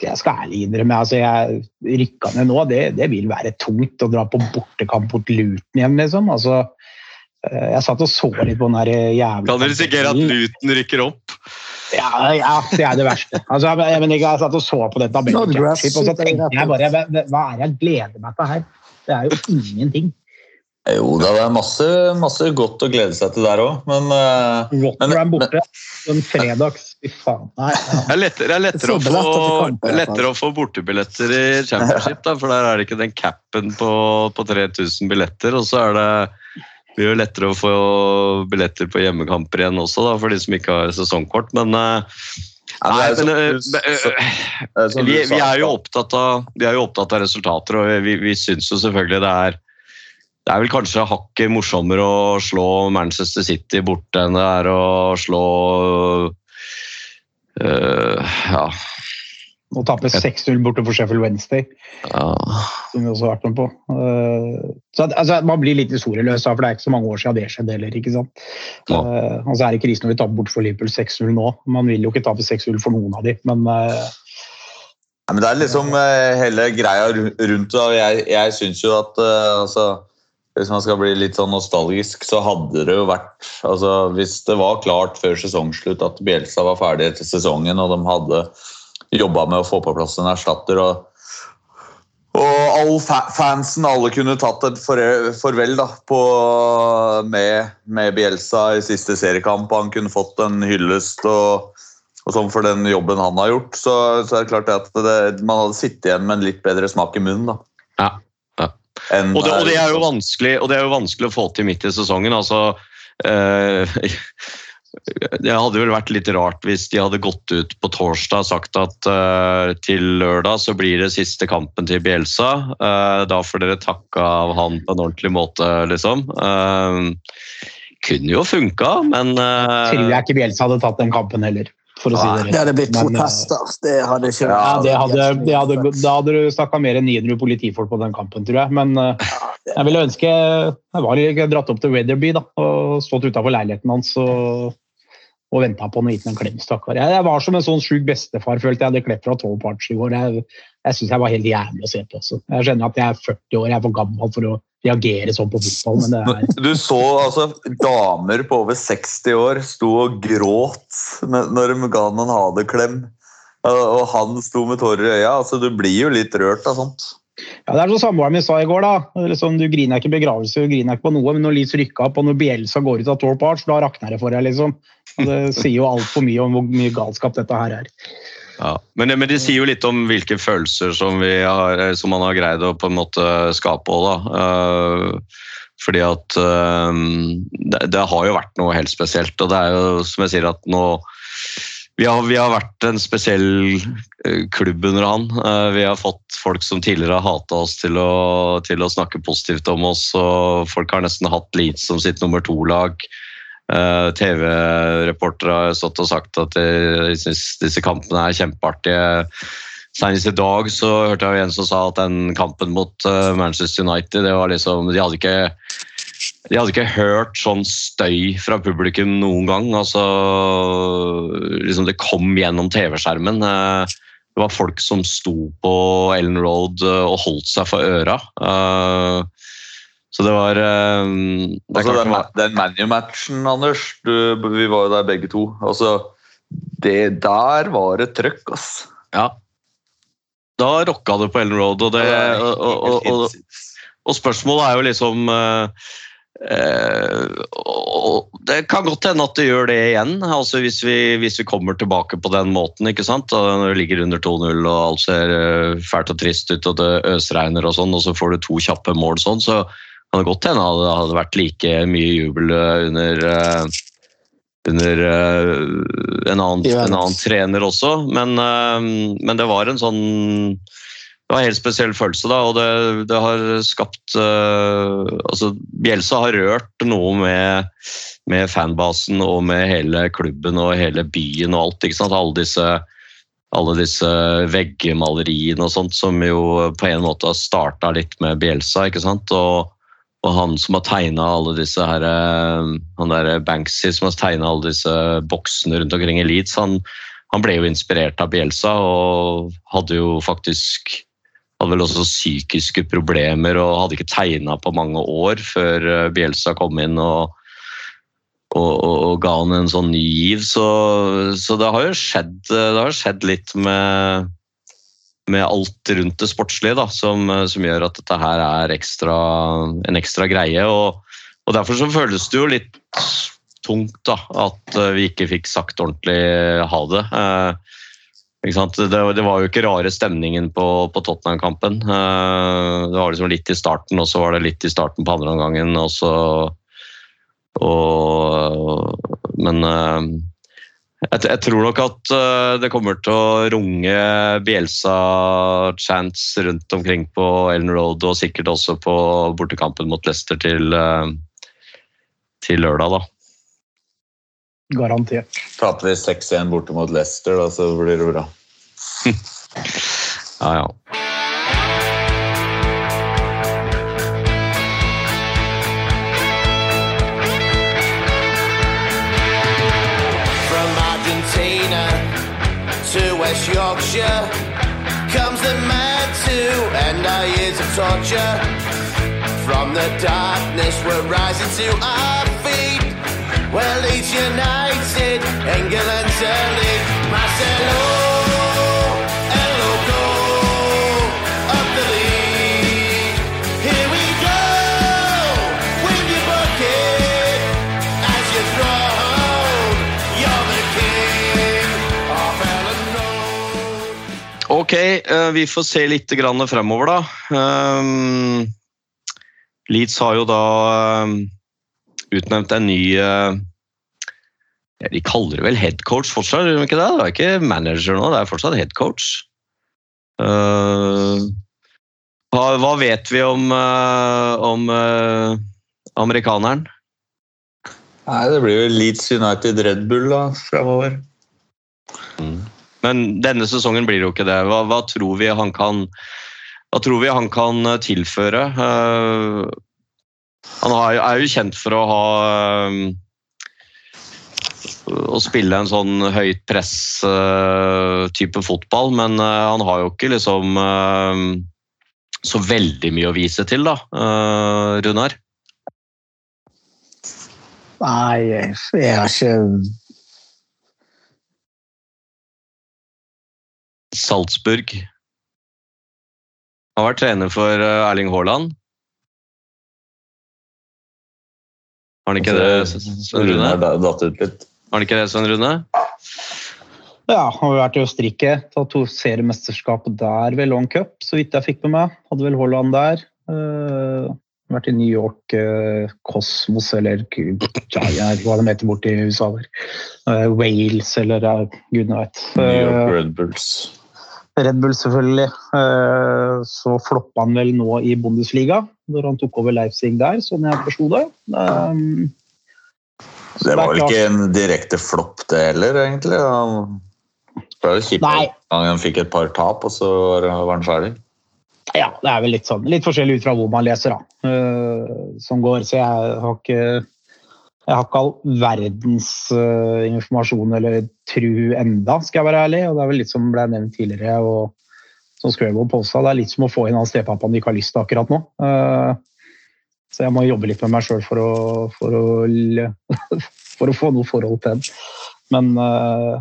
jeg skal ærlig innrømme, altså jeg rykka ned nå, det, det vil være tungt å dra på bortekamp mot Luton igjen, liksom. Altså, eh, jeg satt og så litt på den der jævla kan dere risikere at Luton rykker opp? ja, ja, det er det verste. Altså, jeg, men jeg, jeg satt og så på den tabellen og så tenkte jeg bare hva er det jeg gleder meg til her? Det er jo ingenting. Jo da, det er masse, masse godt å glede seg til der òg, men Rotterdam borte. En fredags Fy faen. Nei, ja. Det er lettere, det er lettere, å, er å, få, kampen, i lettere å få bortebilletter i championship, da, for der er det ikke den capen på, på 3000 billetter. Og så er det blir jo lettere å få billetter på hjemmekamper igjen også, da, for de som ikke har sesongkort. Men, eh, det nei, men eh, eh, eh, vi, vi, er jo opptatt av, vi er jo opptatt av resultater, og vi, vi syns jo selvfølgelig det er det er vel kanskje hakket morsommere å slå Manchester City borte enn det er å slå øh, ja, Å tape 6-0 borte for Sheffield Wednesday, ja. som vi også har vært med på. Eh, Så altså, Man blir litt historieløs, for det er ikke så mange år siden det skjedde heller. ikke sant? Ja. Uh, altså, er det krise når vi taper bort for Liverpool 6-0 nå. Man vil jo ikke tape 6-0 for noen av de, men uh, Nei, men det er liksom eh, hele greia rundt det. Jeg, jeg syns jo at eh, altså, Hvis man skal bli litt sånn nostalgisk, så hadde det jo vært altså, Hvis det var klart før sesongslutt at Bielsa var ferdig etter sesongen, og de hadde jobba med å få på plass en erstatter og og all fa fansen, alle kunne tatt et farvel da, på, med, med Bielsa i siste seriekamp. Han kunne fått en hyllest og, og sånn for den jobben han har gjort. Så, så er det klart at det, man hadde sittet igjen med en litt bedre smak i munnen. da. Ja, Og, det, og, det er jo vanskelig, og det er jo vanskelig å få til midt i sesongen. altså eh, <laughs> Det hadde vel vært litt rart hvis de hadde gått ut på torsdag og sagt at eh, til lørdag så blir det siste kampen til Bielsa. Eh, da får dere takke av han på en ordentlig måte, liksom. Eh, kunne jo funka, men eh, tror jeg ikke Bielsa hadde tatt den kampen heller. For å si det Det hadde blitt to tester. protester. Det hadde ikke Ja, det hadde, det hadde, da hadde du snakka mer enn 900 politifolk på den kampen, tror jeg. Men eh, jeg ville ønske jeg var jeg dratt opp til Weatherby da, og stått utafor leiligheten hans og, og venta på han og gitt ham en klem. stakkar. Jeg, jeg var som en sånn sjuk bestefar, følte jeg hadde klepp fra tolv parts i går. Jeg, jeg syns jeg var helt jævlig å se på. også. Jeg skjønner at jeg er 40 år, jeg er for gammel for å reagere sånn på fotball, men det er <laughs> Du så altså damer på over 60 år sto og gråt når de ga han en ha-det-klem. Og han sto med tårer i øya. altså Du blir jo litt rørt av sånt. Ja, Det er som samboeren min sa i går. da. Liksom, du griner ikke i begravelse, du griner ikke på noe, men når Leeds rykker opp og når Bielsa går ut av Torp Arch, da rakner det for deg. liksom. Og Det sier jo altfor mye om hvor mye galskap dette her er. Ja. Men, men det sier jo litt om hvilke følelser som, har, eh, som man har greid å på en måte skape òg, da. Eh, fordi at eh, det, det har jo vært noe helt spesielt. Og det er jo som jeg sier at nå vi har, vi har vært en spesiell klubb under han. Vi har fått folk som tidligere har hata oss til å, til å snakke positivt om oss. og Folk har nesten hatt Leeds som sitt nummer to-lag. Eh, TV-reportere har stått og sagt at de syns disse kampene er kjempeartige. Senest i dag så hørte jeg en som sa at den kampen mot eh, Manchester United det var liksom, De hadde ikke de hadde ikke hørt sånn støy fra publikum noen gang. Altså, liksom det kom gjennom TV-skjermen. Eh, Det var folk som sto på Ellen Road og holdt seg for øra. Så det var um, det Altså, den, den ManU-matchen, Anders, du, vi var jo der begge to. Altså, det der var et trøkk, ass. Ja. Da rocka det på Ellen Road, og, det, og, og, og, spørsmålet er jo liksom uh, Uh, Det kan godt hende at det gjør det igjen, altså hvis vi, hvis vi kommer tilbake på den måten. ikke sant? Når det ligger under 2-0 og alt ser fælt og trist ut og det øsregner, og sånn, og så får du to kjappe mål sånn, så kan godt hende det hadde vært like mye jubel eh, under eh, under eh, en, annen, en annen trener også, men, men det var en sånn det var en helt spesiell følelse, da, og det, det har skapt altså Bjelsa har rørt noe med, med fanbasen og med hele klubben og hele byen og alt. ikke sant? Alle disse, alle disse veggmaleriene og sånt som jo på en måte har starta litt med Bjelsa. ikke sant? Og, og han som har tegna alle disse her, eh, han der Banksy som har tegna alle disse boksene rundt omkring i Leeds, han, han ble jo inspirert av Bielsa og hadde jo faktisk hadde vel også psykiske problemer og hadde ikke tegna på mange år før Bielsa kom inn og, og, og, og ga han en sånn ny giv. Så, så det har jo skjedd, har skjedd litt med, med alt rundt det sportslige da, som, som gjør at dette her er ekstra, en ekstra greie. Og, og derfor så føles det jo litt tungt da, at eh, vi ikke fikk sagt ordentlig ha det. Eh? Det, det var jo ikke rare stemningen på, på Tottenham-kampen. Eh, Det var liksom litt i starten, og så var det litt i starten på andre omgangen. Og så, og, men eh, jeg, jeg tror nok at uh, det kommer til å runge Bielsa-chants rundt omkring på Ellen Road, og sikkert også på bortekampen mot Leicester til, uh, til lørdag. da. Garantert. Taper vi 6-1 borte mot Leicester, da, så blir det bra. <laughs> Ja, ja. West Yorkshire comes the man to end our years of torture. From the darkness, we're rising to our feet. Well, Leeds United, England's elite. Marcelo, Eh, vi får se litt grann fremover, da. Um, Leeds har jo da um, utnevnt en ny eh, ja, De kaller det vel headcoach fortsatt, gjør de ikke det? Det er ikke manager nå, det er fortsatt headcoach. Hva, vet vi om, eh, om eh, amerikaneren? Nei, Det blir jo Leeds United Red Bull da, fremover. Men denne sesongen blir jo ikke det. Hva, hva tror vi han kan hva tror vi han kan eh, tilføre? Uh, han har, er jo kjent for å ha eh, Å spille en sånn høyt press-type fotball, men uh, han har jo ikke liksom uh, så veldig mye å vise til, da, Runar? Nei, jeg har ikke Salzburg. Har vært trener for eh, Erling Haaland. Har han ikke det, Svein Rune? Har datt ut litt. Har han ikke det, Svein Rune? Ja, har vært i Østerrike. Tatt to seriemesterskap der ved Long Cup, så vidt jeg fikk med meg. Hadde vel Haaland der. Uh, vært i New York, uh, Cosmos eller ja, hva de heter borti USA der. Eh, Wales eller uh, gudene vet. New York Red Bulls. Red Bull selvfølgelig. Eh, Så floppa han vel nå i Bundesliga, når han tok over Leipzig der, sånn jeg forsto det. Um, så Det var vel ikke en direkte flopp, det heller, egentlig. Det var kjipt han fikk et par tap, og så var var han ferdig. Ja, det er vel litt sånn. Litt forskjellig ut fra hvor man leser, da. eh, som går. Så jeg har ikke jeg har ikke all verdens uh, informasjon eller tru enda, skal jeg være ærlig. Og det er vel litt som ble nevnt tidligere, og som Scrabble posta, det er litt som å få inn han stepappaen lyst til akkurat nå. Uh, så jeg må jobbe litt med meg sjøl for, for, <laughs> for å få noe forhold til den. Men uh,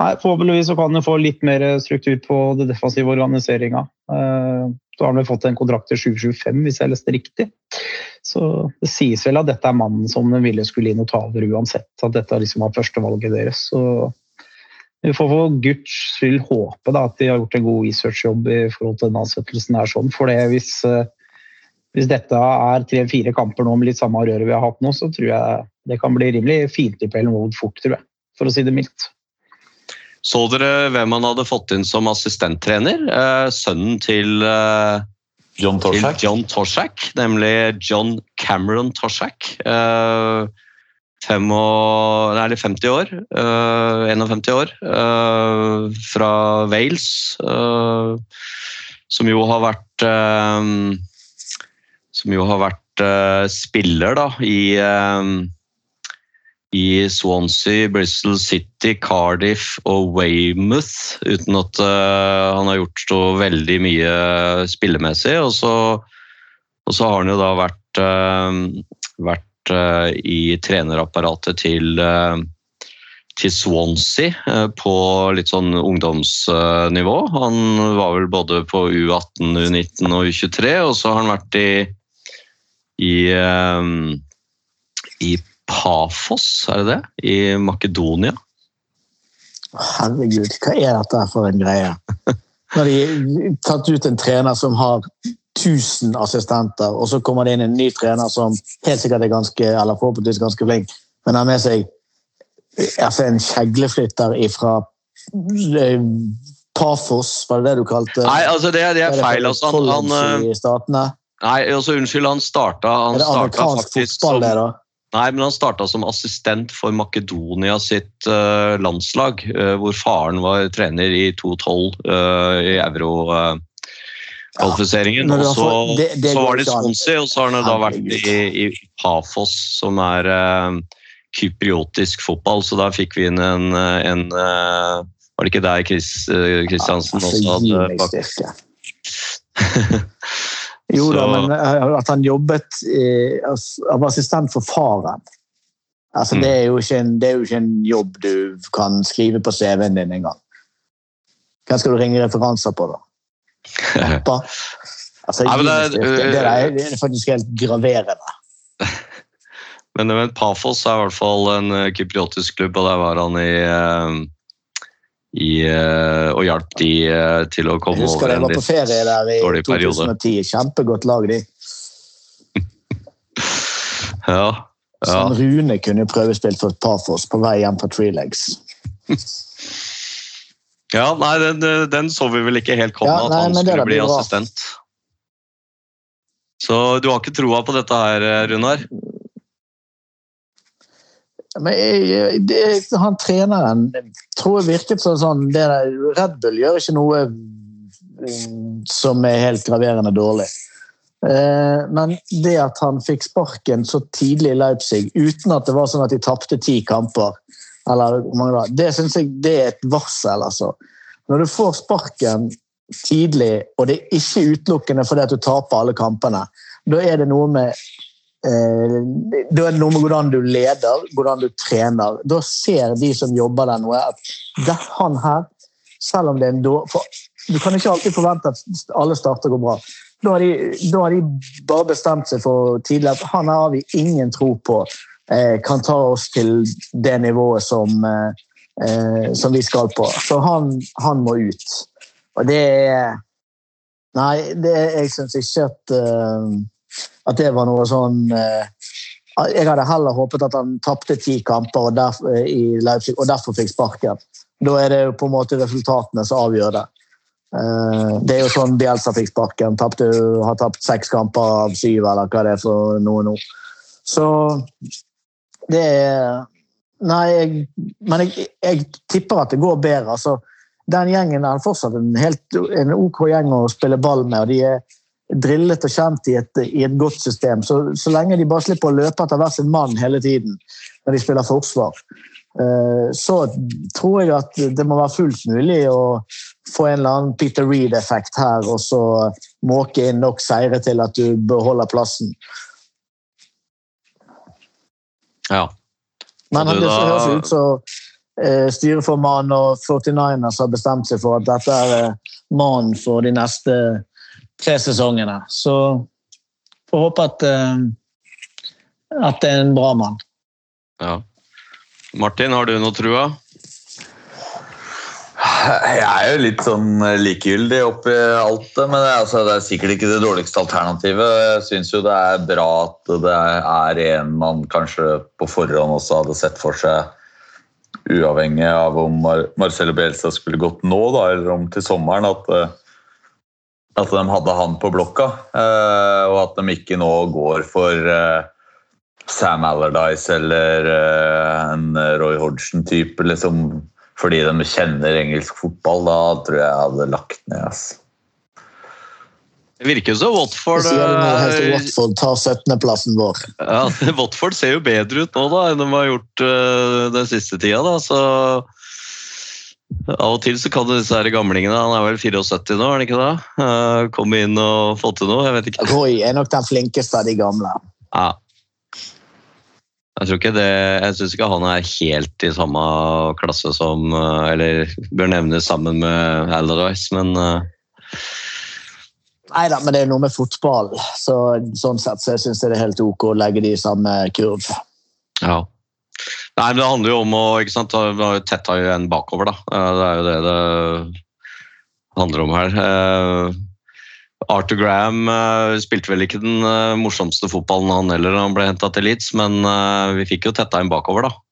Nei, Forhåpentligvis så kan du få litt mer struktur på det defensive organiseringa. Uh, Så har han vel fått en kontrakt til 2025, hvis jeg leste riktig. Så det sies vel at dette er mannen som den ville skulle inn og ta over uansett. At dette liksom var førstevalget deres. Så vi får for guds skyld håpe da, at de har gjort en god researchjobb i forhold til den ansettelsen. her sånn. For det hvis, eh, hvis dette er tre-fire kamper nå med litt samme røret vi har hatt nå, så tror jeg det kan bli rimelig fiendtlig på Ellen Wood fort, tror jeg. For å si det mildt. Så dere hvem han hadde fått inn som assistenttrener? Eh, sønnen til, eh, Torsak. til John Torsak, nemlig John Cameron Torsak. Uh, og, nei, 50 år. Uh, 51 år. Uh, fra Wales. Uh, som jo har vært eh, Som jo har vært eh, spiller da, i eh, i Swansea, Bristol City, Cardiff og Weymouth, uten at uh, han har gjort så veldig mye spillemessig. Og så, og så har han jo da vært, uh, vært uh, i trenerapparatet til, til Swansea på litt sånn ungdomsnivå. Han var vel både på U18, U19 og U23, og så har han vært i, i, i Pafos, er det det? I Makedonia. Herregud, hva er dette for en greie? Når de tatt ut en trener som har 1000 assistenter, og så kommer det inn en ny trener som helt sikkert er ganske, eller forhåpentligvis ganske flink, men har med seg altså en kjegleflytter fra Pafos, var det det du kalte Nei, altså det, det er feil. Altså, han, han, nei, altså, unnskyld, han starta, han starta faktisk som? Nei, men han starta som assistent for Makedonia sitt uh, landslag, uh, hvor faren var trener i 2012 uh, i euro-kvalifiseringen. ja, og så, det- det så var det. Swansea, og så har han da vært i, i Pafos, som er eh, kypriotisk fotball, så da fikk vi inn en, eh, en eh, Var det ikke der Chris eh, Kristiansen Altså, også hadde bak- <laughs> Jo da, men eh, at han jobbet han var assistent for faren altså, Mm. det, er en, det er jo ikke en jobb du kan skrive på CV-en din engang. Hvem skal du ringe referanser på, da? <laughs> Pappa? Altså, ja, det det, er, <laughs> det er faktisk helt graverende. Men, men Pafos er i hvert fall en eh, kypriotisk klubb, og der var han i, eh, i eh, og hjalp de eh, til å Jeg komme dårlig over jeg en var på ferie der i dårlig periode. 2010. Kjempegodt lag, de. <laughs> Ja, ja. Sånn Rune kunne prøvespilt for Pafos på vei hjem Tree Legs. <laughs> ja nei, den, den så vi vel ikke helt komme, Ja, at han skulle bli assistent. Så du har ikke troa på dette her, eh, Runar? Men jeg, det, han treneren tror jeg virket som sånn det der, Red Bull gjør ikke noe mm, som er helt graverende dårlig. Eh, Men det at han fikk sparken så tidlig i Leipzig uten at det var sånn at de tapte ti kamper, eller hvor mange da, det syns jeg det er et varsel. altså. Når du får sparken tidlig, og det er ikke utelukkende fordi at du taper alle kampene. Da er det noe med eh, da er det noe med hvordan du leder, hvordan du trener. Da ser de som jobber der noe, at det, han her, selv om det er en dårlig Du kan ikke alltid forvente at alle starter går bra. Da har, de, da har de bare bestemt seg for tidlig at han her har vi ingen tro på eh, kan ta oss til det nivået som, eh, som vi skal på. Så han, han må ut. Og det er Nei, det, jeg syns ikke at, at det var noe sånn uh, Jeg hadde heller håpet at han tapte ti kamper og derf, uh, i Leipzig og derfor fikk sparken. Da er det jo på en måte resultatene som avgjør det. det er jo sånn Bielsa fikk sparken. Tappte, har tapt seks kamper av syv, eller hva det er for noe nå. Så det er Nei, jeg, men jeg, jeg tipper at det går bedre. altså den gjengen er fortsatt en, helt, en OK gjeng å spille ball med. og De er drillet og kjent i et, i et godt system. Så, så, lenge de bare slipper å løpe etter hver sin mann hele tiden når de spiller forsvar, eh, så tror jeg at det må være fullt mulig å få en eller annen Peter Reed-effekt her, og så måke inn nok seire til at du beholder plassen. Ja. Men det høres ut som eh, styreformannen og 49ers har bestemt seg for at dette er eh, mannen for de neste tre sesongene. Så får håpe at, eh, at det er en bra mann. ja. Martin, har du noe trua? Jeg er jo litt sånn likegyldig oppi alt det, men det er, altså, det er sikkert ikke det dårligste alternativet. Jeg syns jo det er bra at det er en man kanskje på forhånd også hadde sett for seg, uavhengig av om Mar Marcelo Bielsa skulle gått nå, da, eller om til sommeren, at, eh, at de hadde han på blokka. eh, Og at de ikke nå går for eh, Sam Allardyce eller eh, en Roy Hodgson-type, liksom, fordi de kjenner engelsk fotball. Da tror jeg jeg hadde lagt ned. Altså. Det virker jo som Watford Så sier eh, Watford tar 17.-plassen vår. Ja, <laughs> Watford ser jo bedre ut nå da, enn de har gjort den siste tida. Da. Så av og til så kan disse her gamlingene Han er vel 74 nå, er han ikke det? Uh, komme inn og få til noe. Jeg vet ikke. Roy er nok den flinkeste av de gamle. Ja. Jeg tror ikke det Jeg syns ikke han er helt i samme klasse som øh, Eller bør nevnes sammen med Allardyce, men øh, Nei da, men det er noe med fotball. Så, sånn sett så jeg det er helt ok å legge de i samme kurv. Ja. Nei, men Det handler jo om å ikke sant, tetta bakover, da. Eh, Det er jo det det handler om her. Eh, Arthur Graham eh, spilte vel ikke den morsomste fotballen han heller han ble henta til Leeds, men vi fikk jo tetta en bakover, da.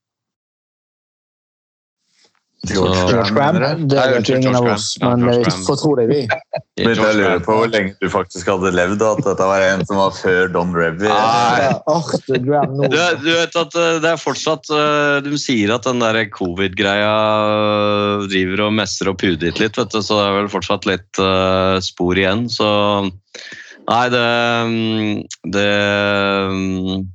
George Graham, det vet jo ingen av oss, men vi får tro det, vi. Men jeg lurer på hvor lenge du faktisk hadde levd, og at dette var en som var før Don Revy. Nå. Du, du vet at eh, det er fortsatt eh, De sier at den der covid-greia eh, driver og messer og puder litt, vet du, så det er vel fortsatt litt spor igjen. Så Nei, det, mm, det mm,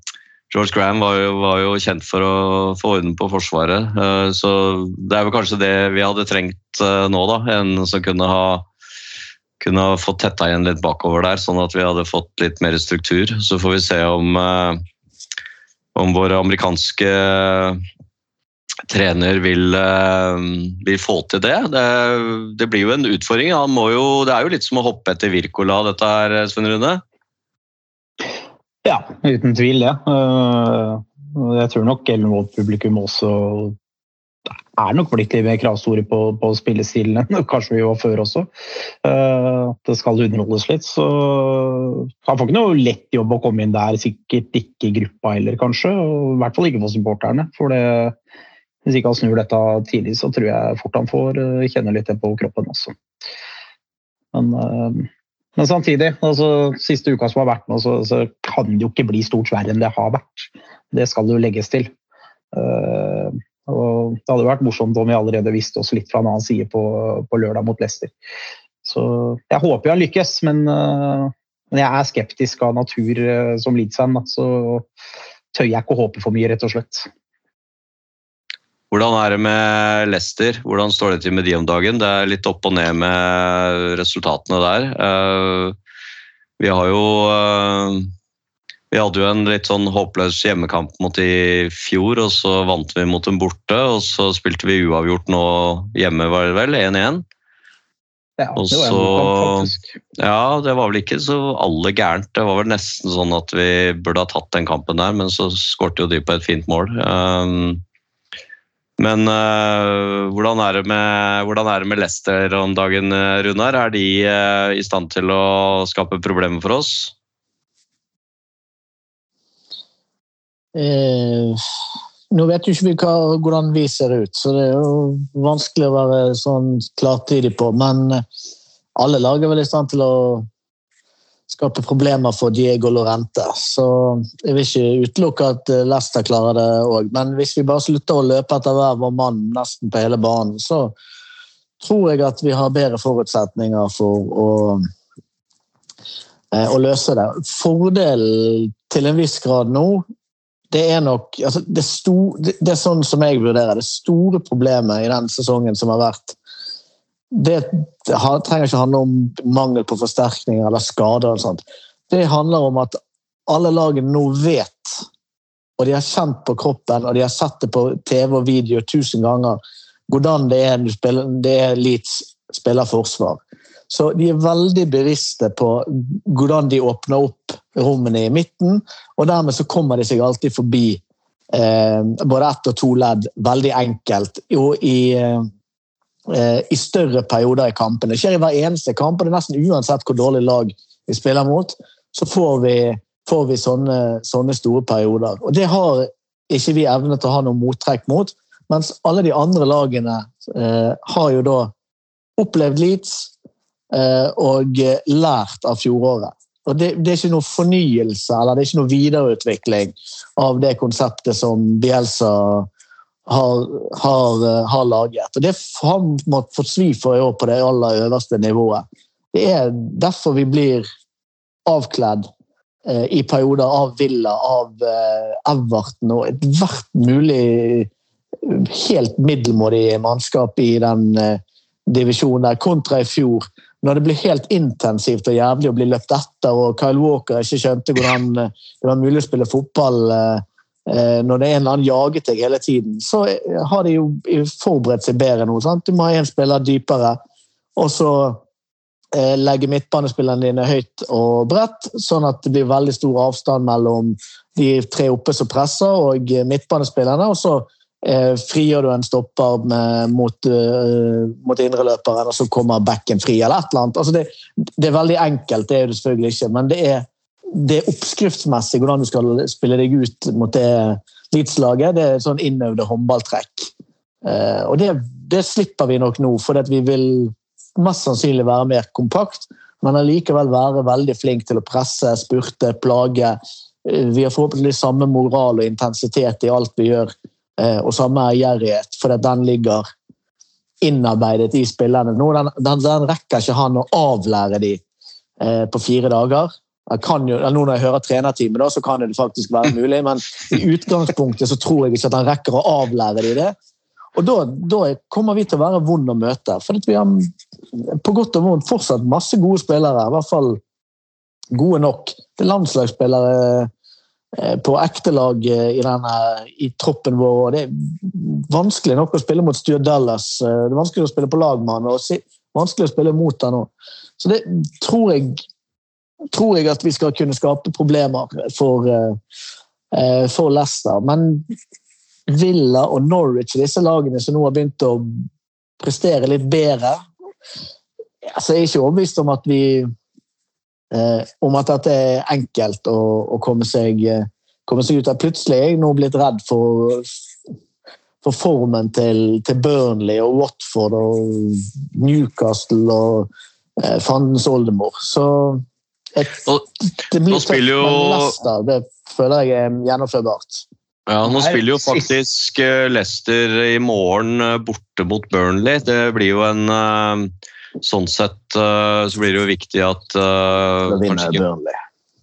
George Graham var jo, var jo kjent for å få orden på Forsvaret, eh, så det er vel kanskje det vi hadde trengt eh, nå, da. En som kunne ha kunne ha fått tetta igjen litt bakover der, sånn at vi hadde fått litt mer struktur. Så får vi se om, eh, om vår amerikanske trener vil, vil få til det. det. Det blir jo en utfordring. Jo, det er jo litt som å hoppe etter Wirkola, dette her, Svein Rune. Ja, uten tvil det. Eh, Jeg tror nok Ellenwold-publikum også er nok blitt litt mer kravstore på, på spillestilen <laughs> enn kanskje vi var før også. Eh, det skal underholdes litt. Så han får ikke noe lett jobb å komme inn der, sikkert ikke i gruppa heller, kanskje. Og I hvert fall ikke for supporterne. For det, hvis ikke han snur dette tidlig, så tror jeg fort han får eh, kjenne litt det på kroppen også. Men, men samtidig, altså, siste uka som har vært nå, så, så kan det jo ikke bli stort verre enn det har vært. Det skal det jo legges til. Uh, og det hadde vært morsomt om vi allerede visste oss litt fra en annen side på, på lørdag mot Leicester. Så jeg håper jeg lykkes, men, uh, men jeg er skeptisk av natur uh, som Leeds-fan. Så tør jeg ikke å håpe for mye, rett og slett. Hvordan er det med Leicester? Hvordan står det til med de om dagen? Det er litt opp og ned med resultatene der. Eh, Vi har jo eh, Vi hadde jo en litt sånn håpløs hjemmekamp mot i fjor, og så vant vi mot dem borte. Og så spilte vi uavgjort nå hjemme, var det vel? 1-1. Ja, Og det var så-. Ja, det var vel ikke så alle gærent. Det var vel nesten sånn at vi burde ha tatt den kampen der, men så skårte jo de på et fint mål. Um, men uh, hvordan, er det med, hvordan er det med Leicester om dagen, uh, Runar? Er de uh, i stand til å skape problemer for oss? Eh, nå vet jo ikke vi hva, hvordan vi ser ut, så det er jo vanskelig å være sånn klartidig på. Men eh, alle lag er vel i stand til å skape problemer for Diego Lorente. Så jeg vil ikke utelukke at eh, Leicester klarer det òg. Men hvis vi bare slutter å løpe etter hver vår mann nesten på hele banen, så tror jeg at vi har bedre forutsetninger for å eh, å løse det. Fordelen til en viss grad nå, det er nok altså det, sto, det, det er sånn som jeg vurderer det store problemet i den sesongen som har vært. Det, trenger ikke handle om mangel på forsterkninger eller skader. eller sånt. Det handler om at alle lagene nå vet, og de har kjent på kroppen og de har sett det på TV og video tusen ganger, hvordan det er, det er Leeds spiller forsvar. Så de er veldig bevisste på hvordan de åpner opp rommene i midten, og dermed så kommer de seg alltid forbi eh, både ett og to ledd veldig enkelt og i, eh, i større perioder i kampene. Det skjer i hver eneste kamp, og det er nesten uansett hvor dårlig lag vi spiller mot, så får vi, får vi sånne, sånne store perioder. Og det har ikke vi evne til å ha noe mottrekk mot, mens alle de andre lagene eh, har jo da opplevd Leeds eh, og lært av fjoråret. Og det, det, er ikke noe fornyelse eller det er ikke noe videreutvikling av det konseptet som Bielsa har, har, har laget. Og Det har måttet få svi for i år på det aller øverste nivået. Det er derfor vi blir avkledd eh, i perioder av Villa, av eh, Everton og ethvert mulig helt middelmådig mannskap i den eh, divisjonen der, kontra i fjor når det blir helt intensivt og jævlig å bli løpt etter, og Kyle Walker ikke skjønte hvordan eh, det var mulig å spille fotball eh, når det er en eller annen jaget deg hele tiden, så har de jo forberedt seg bedre nå. Sant? Du må ha én spiller dypere, og så eh, legge midtbanespillerne dine høyt og bredt, sånn at det blir veldig stor avstand mellom de tre oppe som presser, og midtbanespillerne. og så Eh, frigjør du en stopper med, mot, uh, mot indreløperen, og så kommer backen fri, eller et eller annet. Altså det, det, er veldig enkelt, det er det selvfølgelig ikke, men det er, det er oppskriftsmessig hvordan du skal spille deg ut mot det Leeds-laget. Det er sånn innøvde håndballtrekk. Uh, og det, det, slipper vi nok nå, for vi vil mest sannsynlig være mer kompakt, men allikevel være veldig flink til å presse, spurte, plage. Vi har forhåpentligvis samme moral og intensitet i alt vi gjør og samme ærgjerrighet, for den ligger innarbeidet i spillerne. Den, den, rekker ikke han å avlære de eh, på fire dager. Jo, nå når jeg hører trenerteamet, da, så kan det faktisk være mulig, men i utgangspunktet så tror jeg ikke at han rekker å avlære de det. Og da, da kommer vi til å være vond å møte. For vi har på godt og vondt fortsatt masse gode spillere, i hvert fall gode nok. Det er landslagsspillere på ekte lag i, denne, i troppen vår. og Det er vanskelig nok å spille mot Stuart Dallas. Det er vanskelig å spille på lag med han, og vanskelig å spille mot han òg. Så det tror jeg, tror jeg at vi skal kunne skape problemer for, for Leicester. Men Villa og Norwich, disse lagene som nå har begynt å prestere litt bedre altså Jeg er ikke overbevist om at vi Eh, om at dette er enkelt å, å komme, seg, komme, seg, ut av. Plutselig er jeg nå blitt redd for, for formen til, til, Burnley og Watford og Newcastle og eh, fandens oldemor. Så et, det blir tøft, jo... men Leicester det føler jeg er gjennomførbart. Ja, Nå spiller jo faktisk eh, Leicester i morgen eh, borte mot Burnley. Det blir jo en Sånn sett så blir det jo viktig at kanskje Burnley.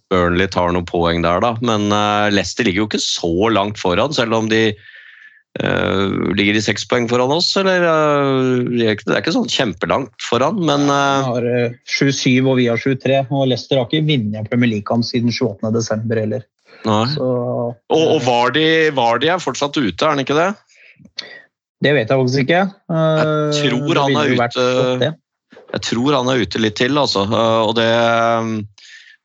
Burnley tar noen poeng der, da. Men Leicester ligger jo ikke så langt foran, selv om de eh, Ligger de seks poeng foran oss, eller? Uh, Det er ikke- det er ikke sånn kjempelangt foran, men Vi eh, har uh, 7-7 og vi har 7-3. Og Leicester har ikke vunnet Premier League-kamp siden 28. desember heller. nei. Så Og, og Vardy, Vardy er fortsatt ute, er han ikke det? det vet jeg faktisk ikke. Eh, Jeg tror han er ute- Jeg tror han er ute litt til, altså. Og det,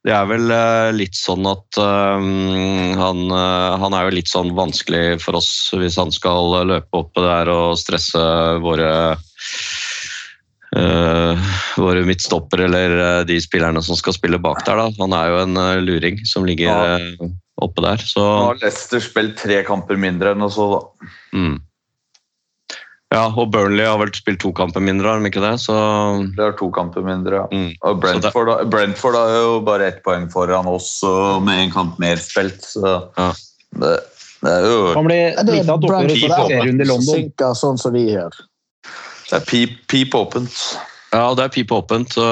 det er vel eh, litt sånn at um, han, eh, han er jo litt sånn vanskelig for oss hvis han skal løpe opp der og stresse våre uh, våre midtstopper eller de spillerne som skal spille bak der. Da. Han er jo en luring som ligger Ja. oppe der. Så, Nå har Leicester spilt tre kamper mindre enn oss, da. mm. Ja, og Burnley har vel spilt to kamper mindre, har de ikke det? Så, De har to kamper mindre, ja. mm. Og Brentford, det... Brentford har jo bare ett poeng foran oss og med en kamp mer spilt, så Ja. det, det er jo Kan bli det er av et oppgjør i serierunde i London. sånn som vi gjør. det er pip, pip åpent. Ja, det er pip åpent. Så,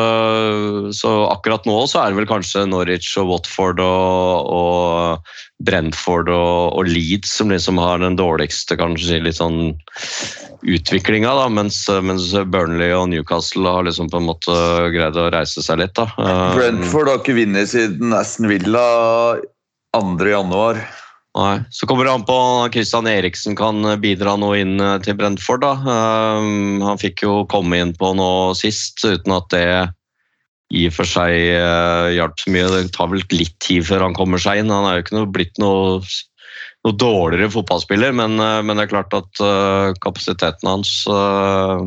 så akkurat nå så er det vel kanskje Norwich og Watford og, og Brentford og, og Leeds som liksom har den dårligste kanskje litt sånn utviklinga, da, mens, mens Burnley og Newcastle har liksom på en måte greid å reise seg litt. da. Eh, Brentford har ikke vunnet siden Aston Villa 2. januar. Nei. Så kommer det an på om Christian Eriksen kan bidra noe inn eh, til Brentford. da. Um, han fikk jo komme inn på noe sist, uten at det i og for seg uh, hjalp så mye. Det tar vel litt tid før han kommer seg inn. Han er jo ikke noe, blitt noe, noe dårligere fotballspiller, men, eh, men det er klart at uh, kapasiteten hans uh,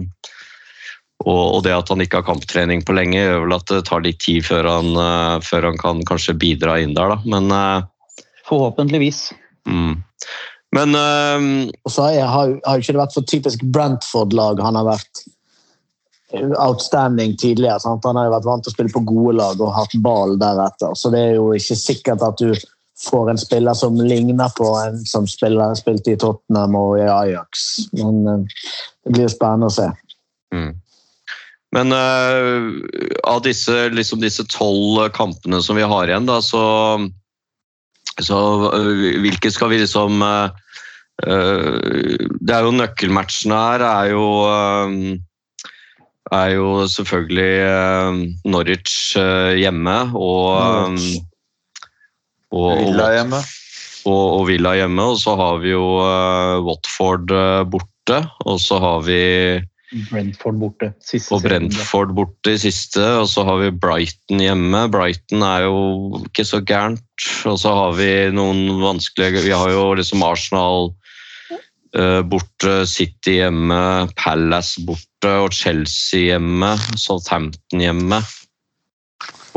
og, og det at han ikke har kamptrening på lenge, gjør vel at det tar litt tid før han, uh, før han kan kanskje bidra inn der. da. Men Forhåpentligvis. Mm. Men Og så har, har, har jo ikke det vært for typisk Brentford-lag han har vært outstanding tidligere. Sant? Han har jo vært vant til å spille på gode lag og hatt ball deretter. Så det er jo ikke sikkert at du får en spiller som ligner på en som spiller, spilte i Tottenham og i Ajax. Men eh, det blir spennende å se. mm. Men uh, av disse liksom tolv kampene som vi har igjen, da, så, så uh, hvilke skal vi liksom øh, Det er jo nøkkelmatchene her er jo er jo selvfølgelig Norwich hjemme og, Norwich. Og, Villa hjemme. og, og Villa hjemme, og så har vi jo uh, Watford eh, borte, og så har vi Brentford borte. Siste og. Brentford borte i siste, og så har vi Brighton hjemme. Brighton er jo ikke så gærent, og så har vi noen vanskelige Vi har jo liksom Arsenal uh, borte, City hjemme, Palace borte og Chelsea hjemme, Southampton hjemme.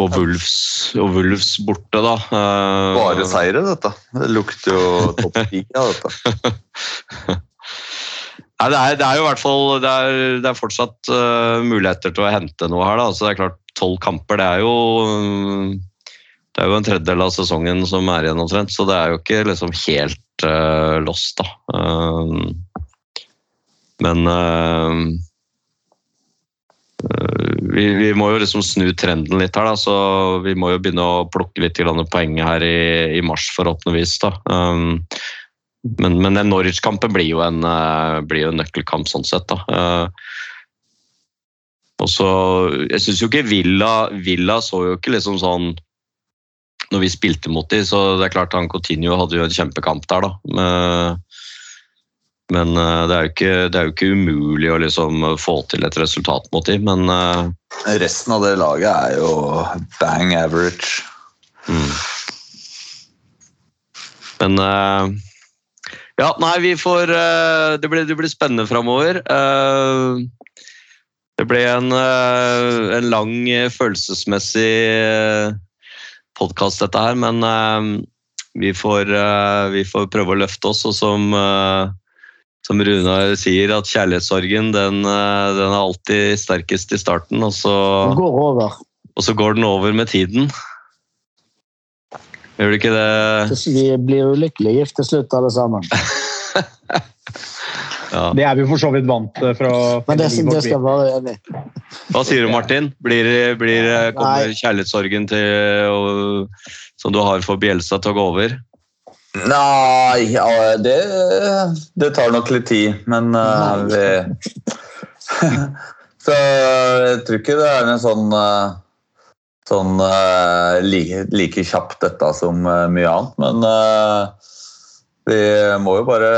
Og Wolves, og Wolves borte, da. Eh, Bare seire, dette. Det lukter jo topp av dette. <laughs> Nei, det, er, det er jo i hvert fall Det er, det er fortsatt uh, muligheter til å hente noe her. Da. Så det er klart, tolv kamper, det er jo Det er jo en tredjedel av sesongen som er igjen omtrent, så det er jo ikke liksom helt uh, lost, da. Um, men øh, vi, vi må jo liksom snu trenden litt her, da, så vi må jo begynne å plukke litt poeng her i, i mars, forhåpentligvis. da. Um, men, men den Norwich-kampen blir, eh, blir jo en nøkkelkamp sånn sett. da. Uh, og så, Jeg syns jo ikke Villa Villa så jo ikke liksom sånn Når vi spilte mot dem, så det er klart han Coutinho hadde jo en kjempekamp der, da. Men, men eh, det, er ikke, det er jo ikke umulig å liksom få til et resultat mot dem, men eh, Resten av det laget er jo bang average. Mm. Men eh, Ja, nei, vi får det, blir, det blir spennende framover. Det ble en, en lang følelsesmessig podkast, dette her, men vi, får, vi får prøve å løfte oss. Og som, som Runar sier, at kjærlighetssorgen den, eh, den er alltid sterkest i starten, og så går over. og så går den over med tiden. Gjør det ikke det? Vi blir ulykkelig gift til slutt, alle sammen. <laughs> Ja. Det er vi for så vidt vant til fra Men det, det skal være enig. Hva sier du, Martin? Blir, blir, kommer Nei. kjærlighetssorgen til, og, som du har for Bjelstad til å gå over? Nei, ja, det, det tar nok litt tid, men uh, vi <laughs> Så jeg tror ikke det er en sånn eh, sånn uh, like, like kjapt dette som eh, mye annet, men uh, vi må jo bare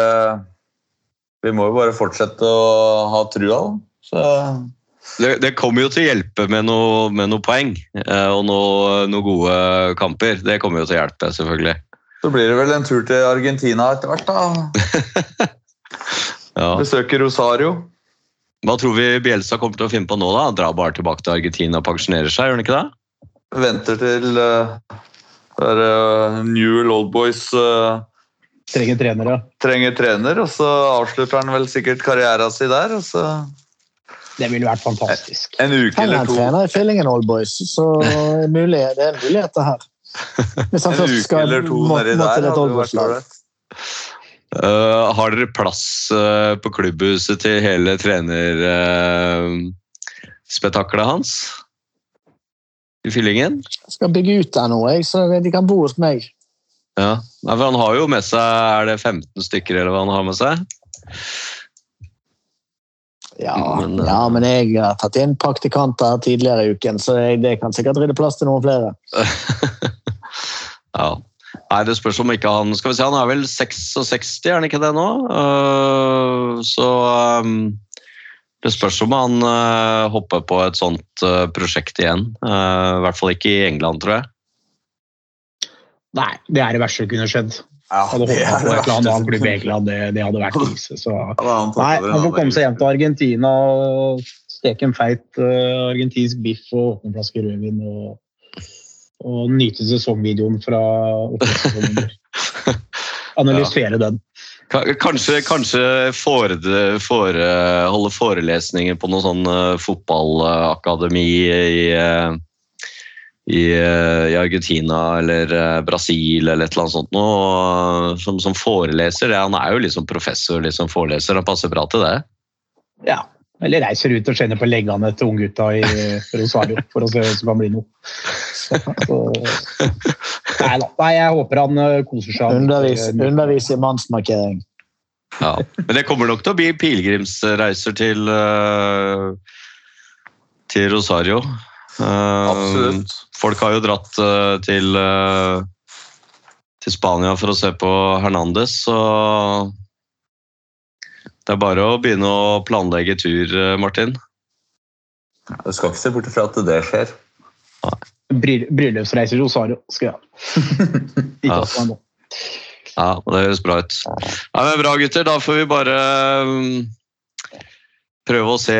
Vi må jo bare fortsette å ha trua. da. Så Det, det kommer jo til å hjelpe med noen noe poeng eh, og noen noe gode kamper. Det kommer jo til å hjelpe, selvfølgelig. Så blir det vel en tur til Argentina etter hvert, da. <laughs> Ja. Besøke Rosario. Hva tror vi Bielsa kommer til å finne på nå? da? Dra bare tilbake til Argentina og pensjonere seg, gjør han ikke det? Venter til uh, der, uh, Newell Old Boys uh, Trenger trenere. trenger trener, og så avslutter han vel sikkert karrieren sin der. Og så Det ville vært fantastisk. en uke Han er eller to. trener i Fillingen Old Boys, så er mulig, det er muligheter her. Hvis han En først skal eller to må, nedi der til et. Eh, har dere plass uh, på klubbhuset til hele trenerspetakkelet hans? I fyllingen? Jeg skal bygge ut der nå, jeg, så de kan bo hos meg. Ja. Nei, for han har jo med seg Er det 15 stykker, eller hva han har med seg? Ja, Men, eh, ja, men jeg har tatt inn praktikanter tidligere i uken, så jeg, det kan sikkert rydde plass til noen flere. <laughs> Ja. Nei, det spørs om ikke han Skal vi se, han er vel 66, er han ikke det nå? Uh, så um, det spørs om han uh, hopper på et sånt uh, prosjekt igjen. Eh, I hvert fall ikke i England, tror jeg. Nei, det er det verste som kunne skjedd. Ja, Hadde er på det et eller annet annet klubb i England, det, det hadde vært krise. Så Nei, han får komme seg hjem til Argentina og steke en feit argentinsk biff og åpne en flaske rødvin og, og nyte sesongvideoen fra Analysere <laughs> Analysere den. Kanskje, kanskje fore, fore, holde forelesninger på noe sånn eh, fotballakademi i, eh, i, eh, i Argentina eller Brasil eller et eller annet sånt noe, som, som foreleser. Ja, han er jo liksom professor, liksom foreleser. Han passer bra til det. Ja. Eller reiser ut og kjenner på leggene til unggutta i Rosario for å se hva som kan bli noe. Så, nei da. Nei, jeg håper han eh, koser seg. Undervis, Eh, undervis i mannsmarkering. Ja. Men det kommer nok til å bli pilegrimsreiser til, eh, til Rosario. Eh, Absolutt. Folk har jo dratt til, til Spania for å se på Hernandez, så det er bare å begynne å planlegge tur, eh, Martin. Du skal ikke se bort fra at det skjer. Bry- Bryllupsreiser til Rosario skal jeg ha. <laughs> Ikke Ja. man. Ja, det høres bra ut. Ja, men bra, gutter. Da får vi bare mm, prøve å se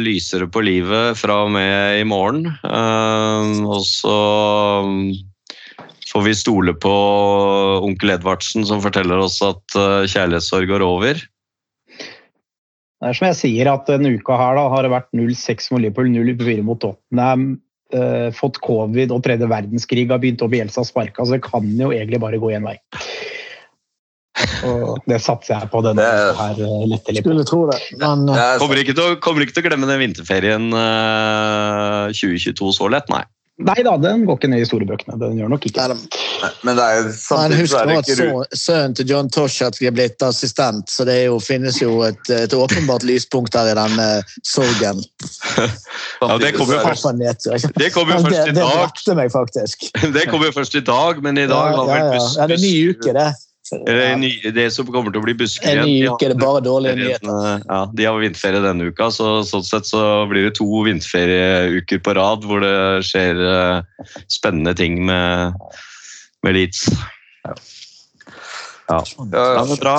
lysere på livet fra og med i morgen. Eh, og så får vi stole på onkel Edvardsen, som forteller oss at eh, kjærlighetssorg går over. Det er som jeg sier, at denne uka her da, har det vært 0-6 mot Liverpool, 0-4 mot Tottenham. eh, fått covid og tredje verdenskrig har begynt å bli Elsa sparka, så det kan jo egentlig bare gå én vei. Og det satser jeg på denne Det- her eh, lettelig. Skulle tro det, men eh, er Kommer ikke til å, kommer ikke til å glemme den vinterferien eh, 2022 så lett, nei. Nei da, den går ikke ned i historiebøkene. Den gjør nok ikke Nei, det. Men det er jo Men samtidig husk er det at så- sønnen til John Toshat er blitt assistent, så det er jo, finnes jo et, et åpenbart lyspunkt der i den uh, sorgen. <laughs> Ja, det kommer jo det- først. Det kommer jo <laughs> først det, i det dag. brakte meg faktisk. <laughs> Det kommer jo først i dag, men i Ja, dag har ja, vel ja. buss, ja, det er en ny uke, det. Eller det, ny- det som kommer til å bli busker En ny uke, de har det er bare dårlige nyheter. Ja, de har vinterferie denne uka, så sånn sett så blir det to vinterferieuker på rad hvor det skjer eh, spennende ting med, med Leeds. Ja. Ja, ja, ja. men bra.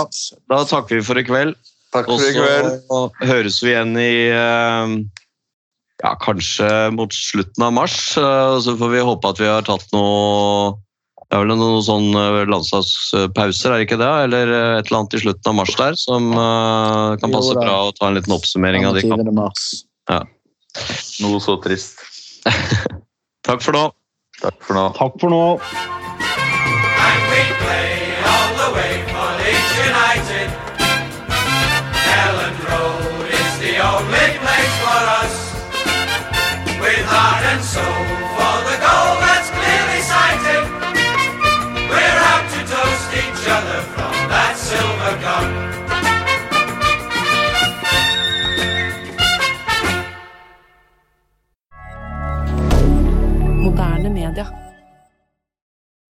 Da takker vi for i kveld. Takk for i kveld. så høres vi igjen i eh, ja, kanskje mot slutten av mars. eh, så får vi håpe at vi har tatt noe Det er vel noen sånn eh, landslagspauser, er det ikke det? Eller eh, et eller annet i slutten av mars der som uh, kan passe jo, bra å ta en liten oppsummering av de kampene. Ja. Noe så trist. <laughs> Takk for nå. Takk for nå. Takk for nå.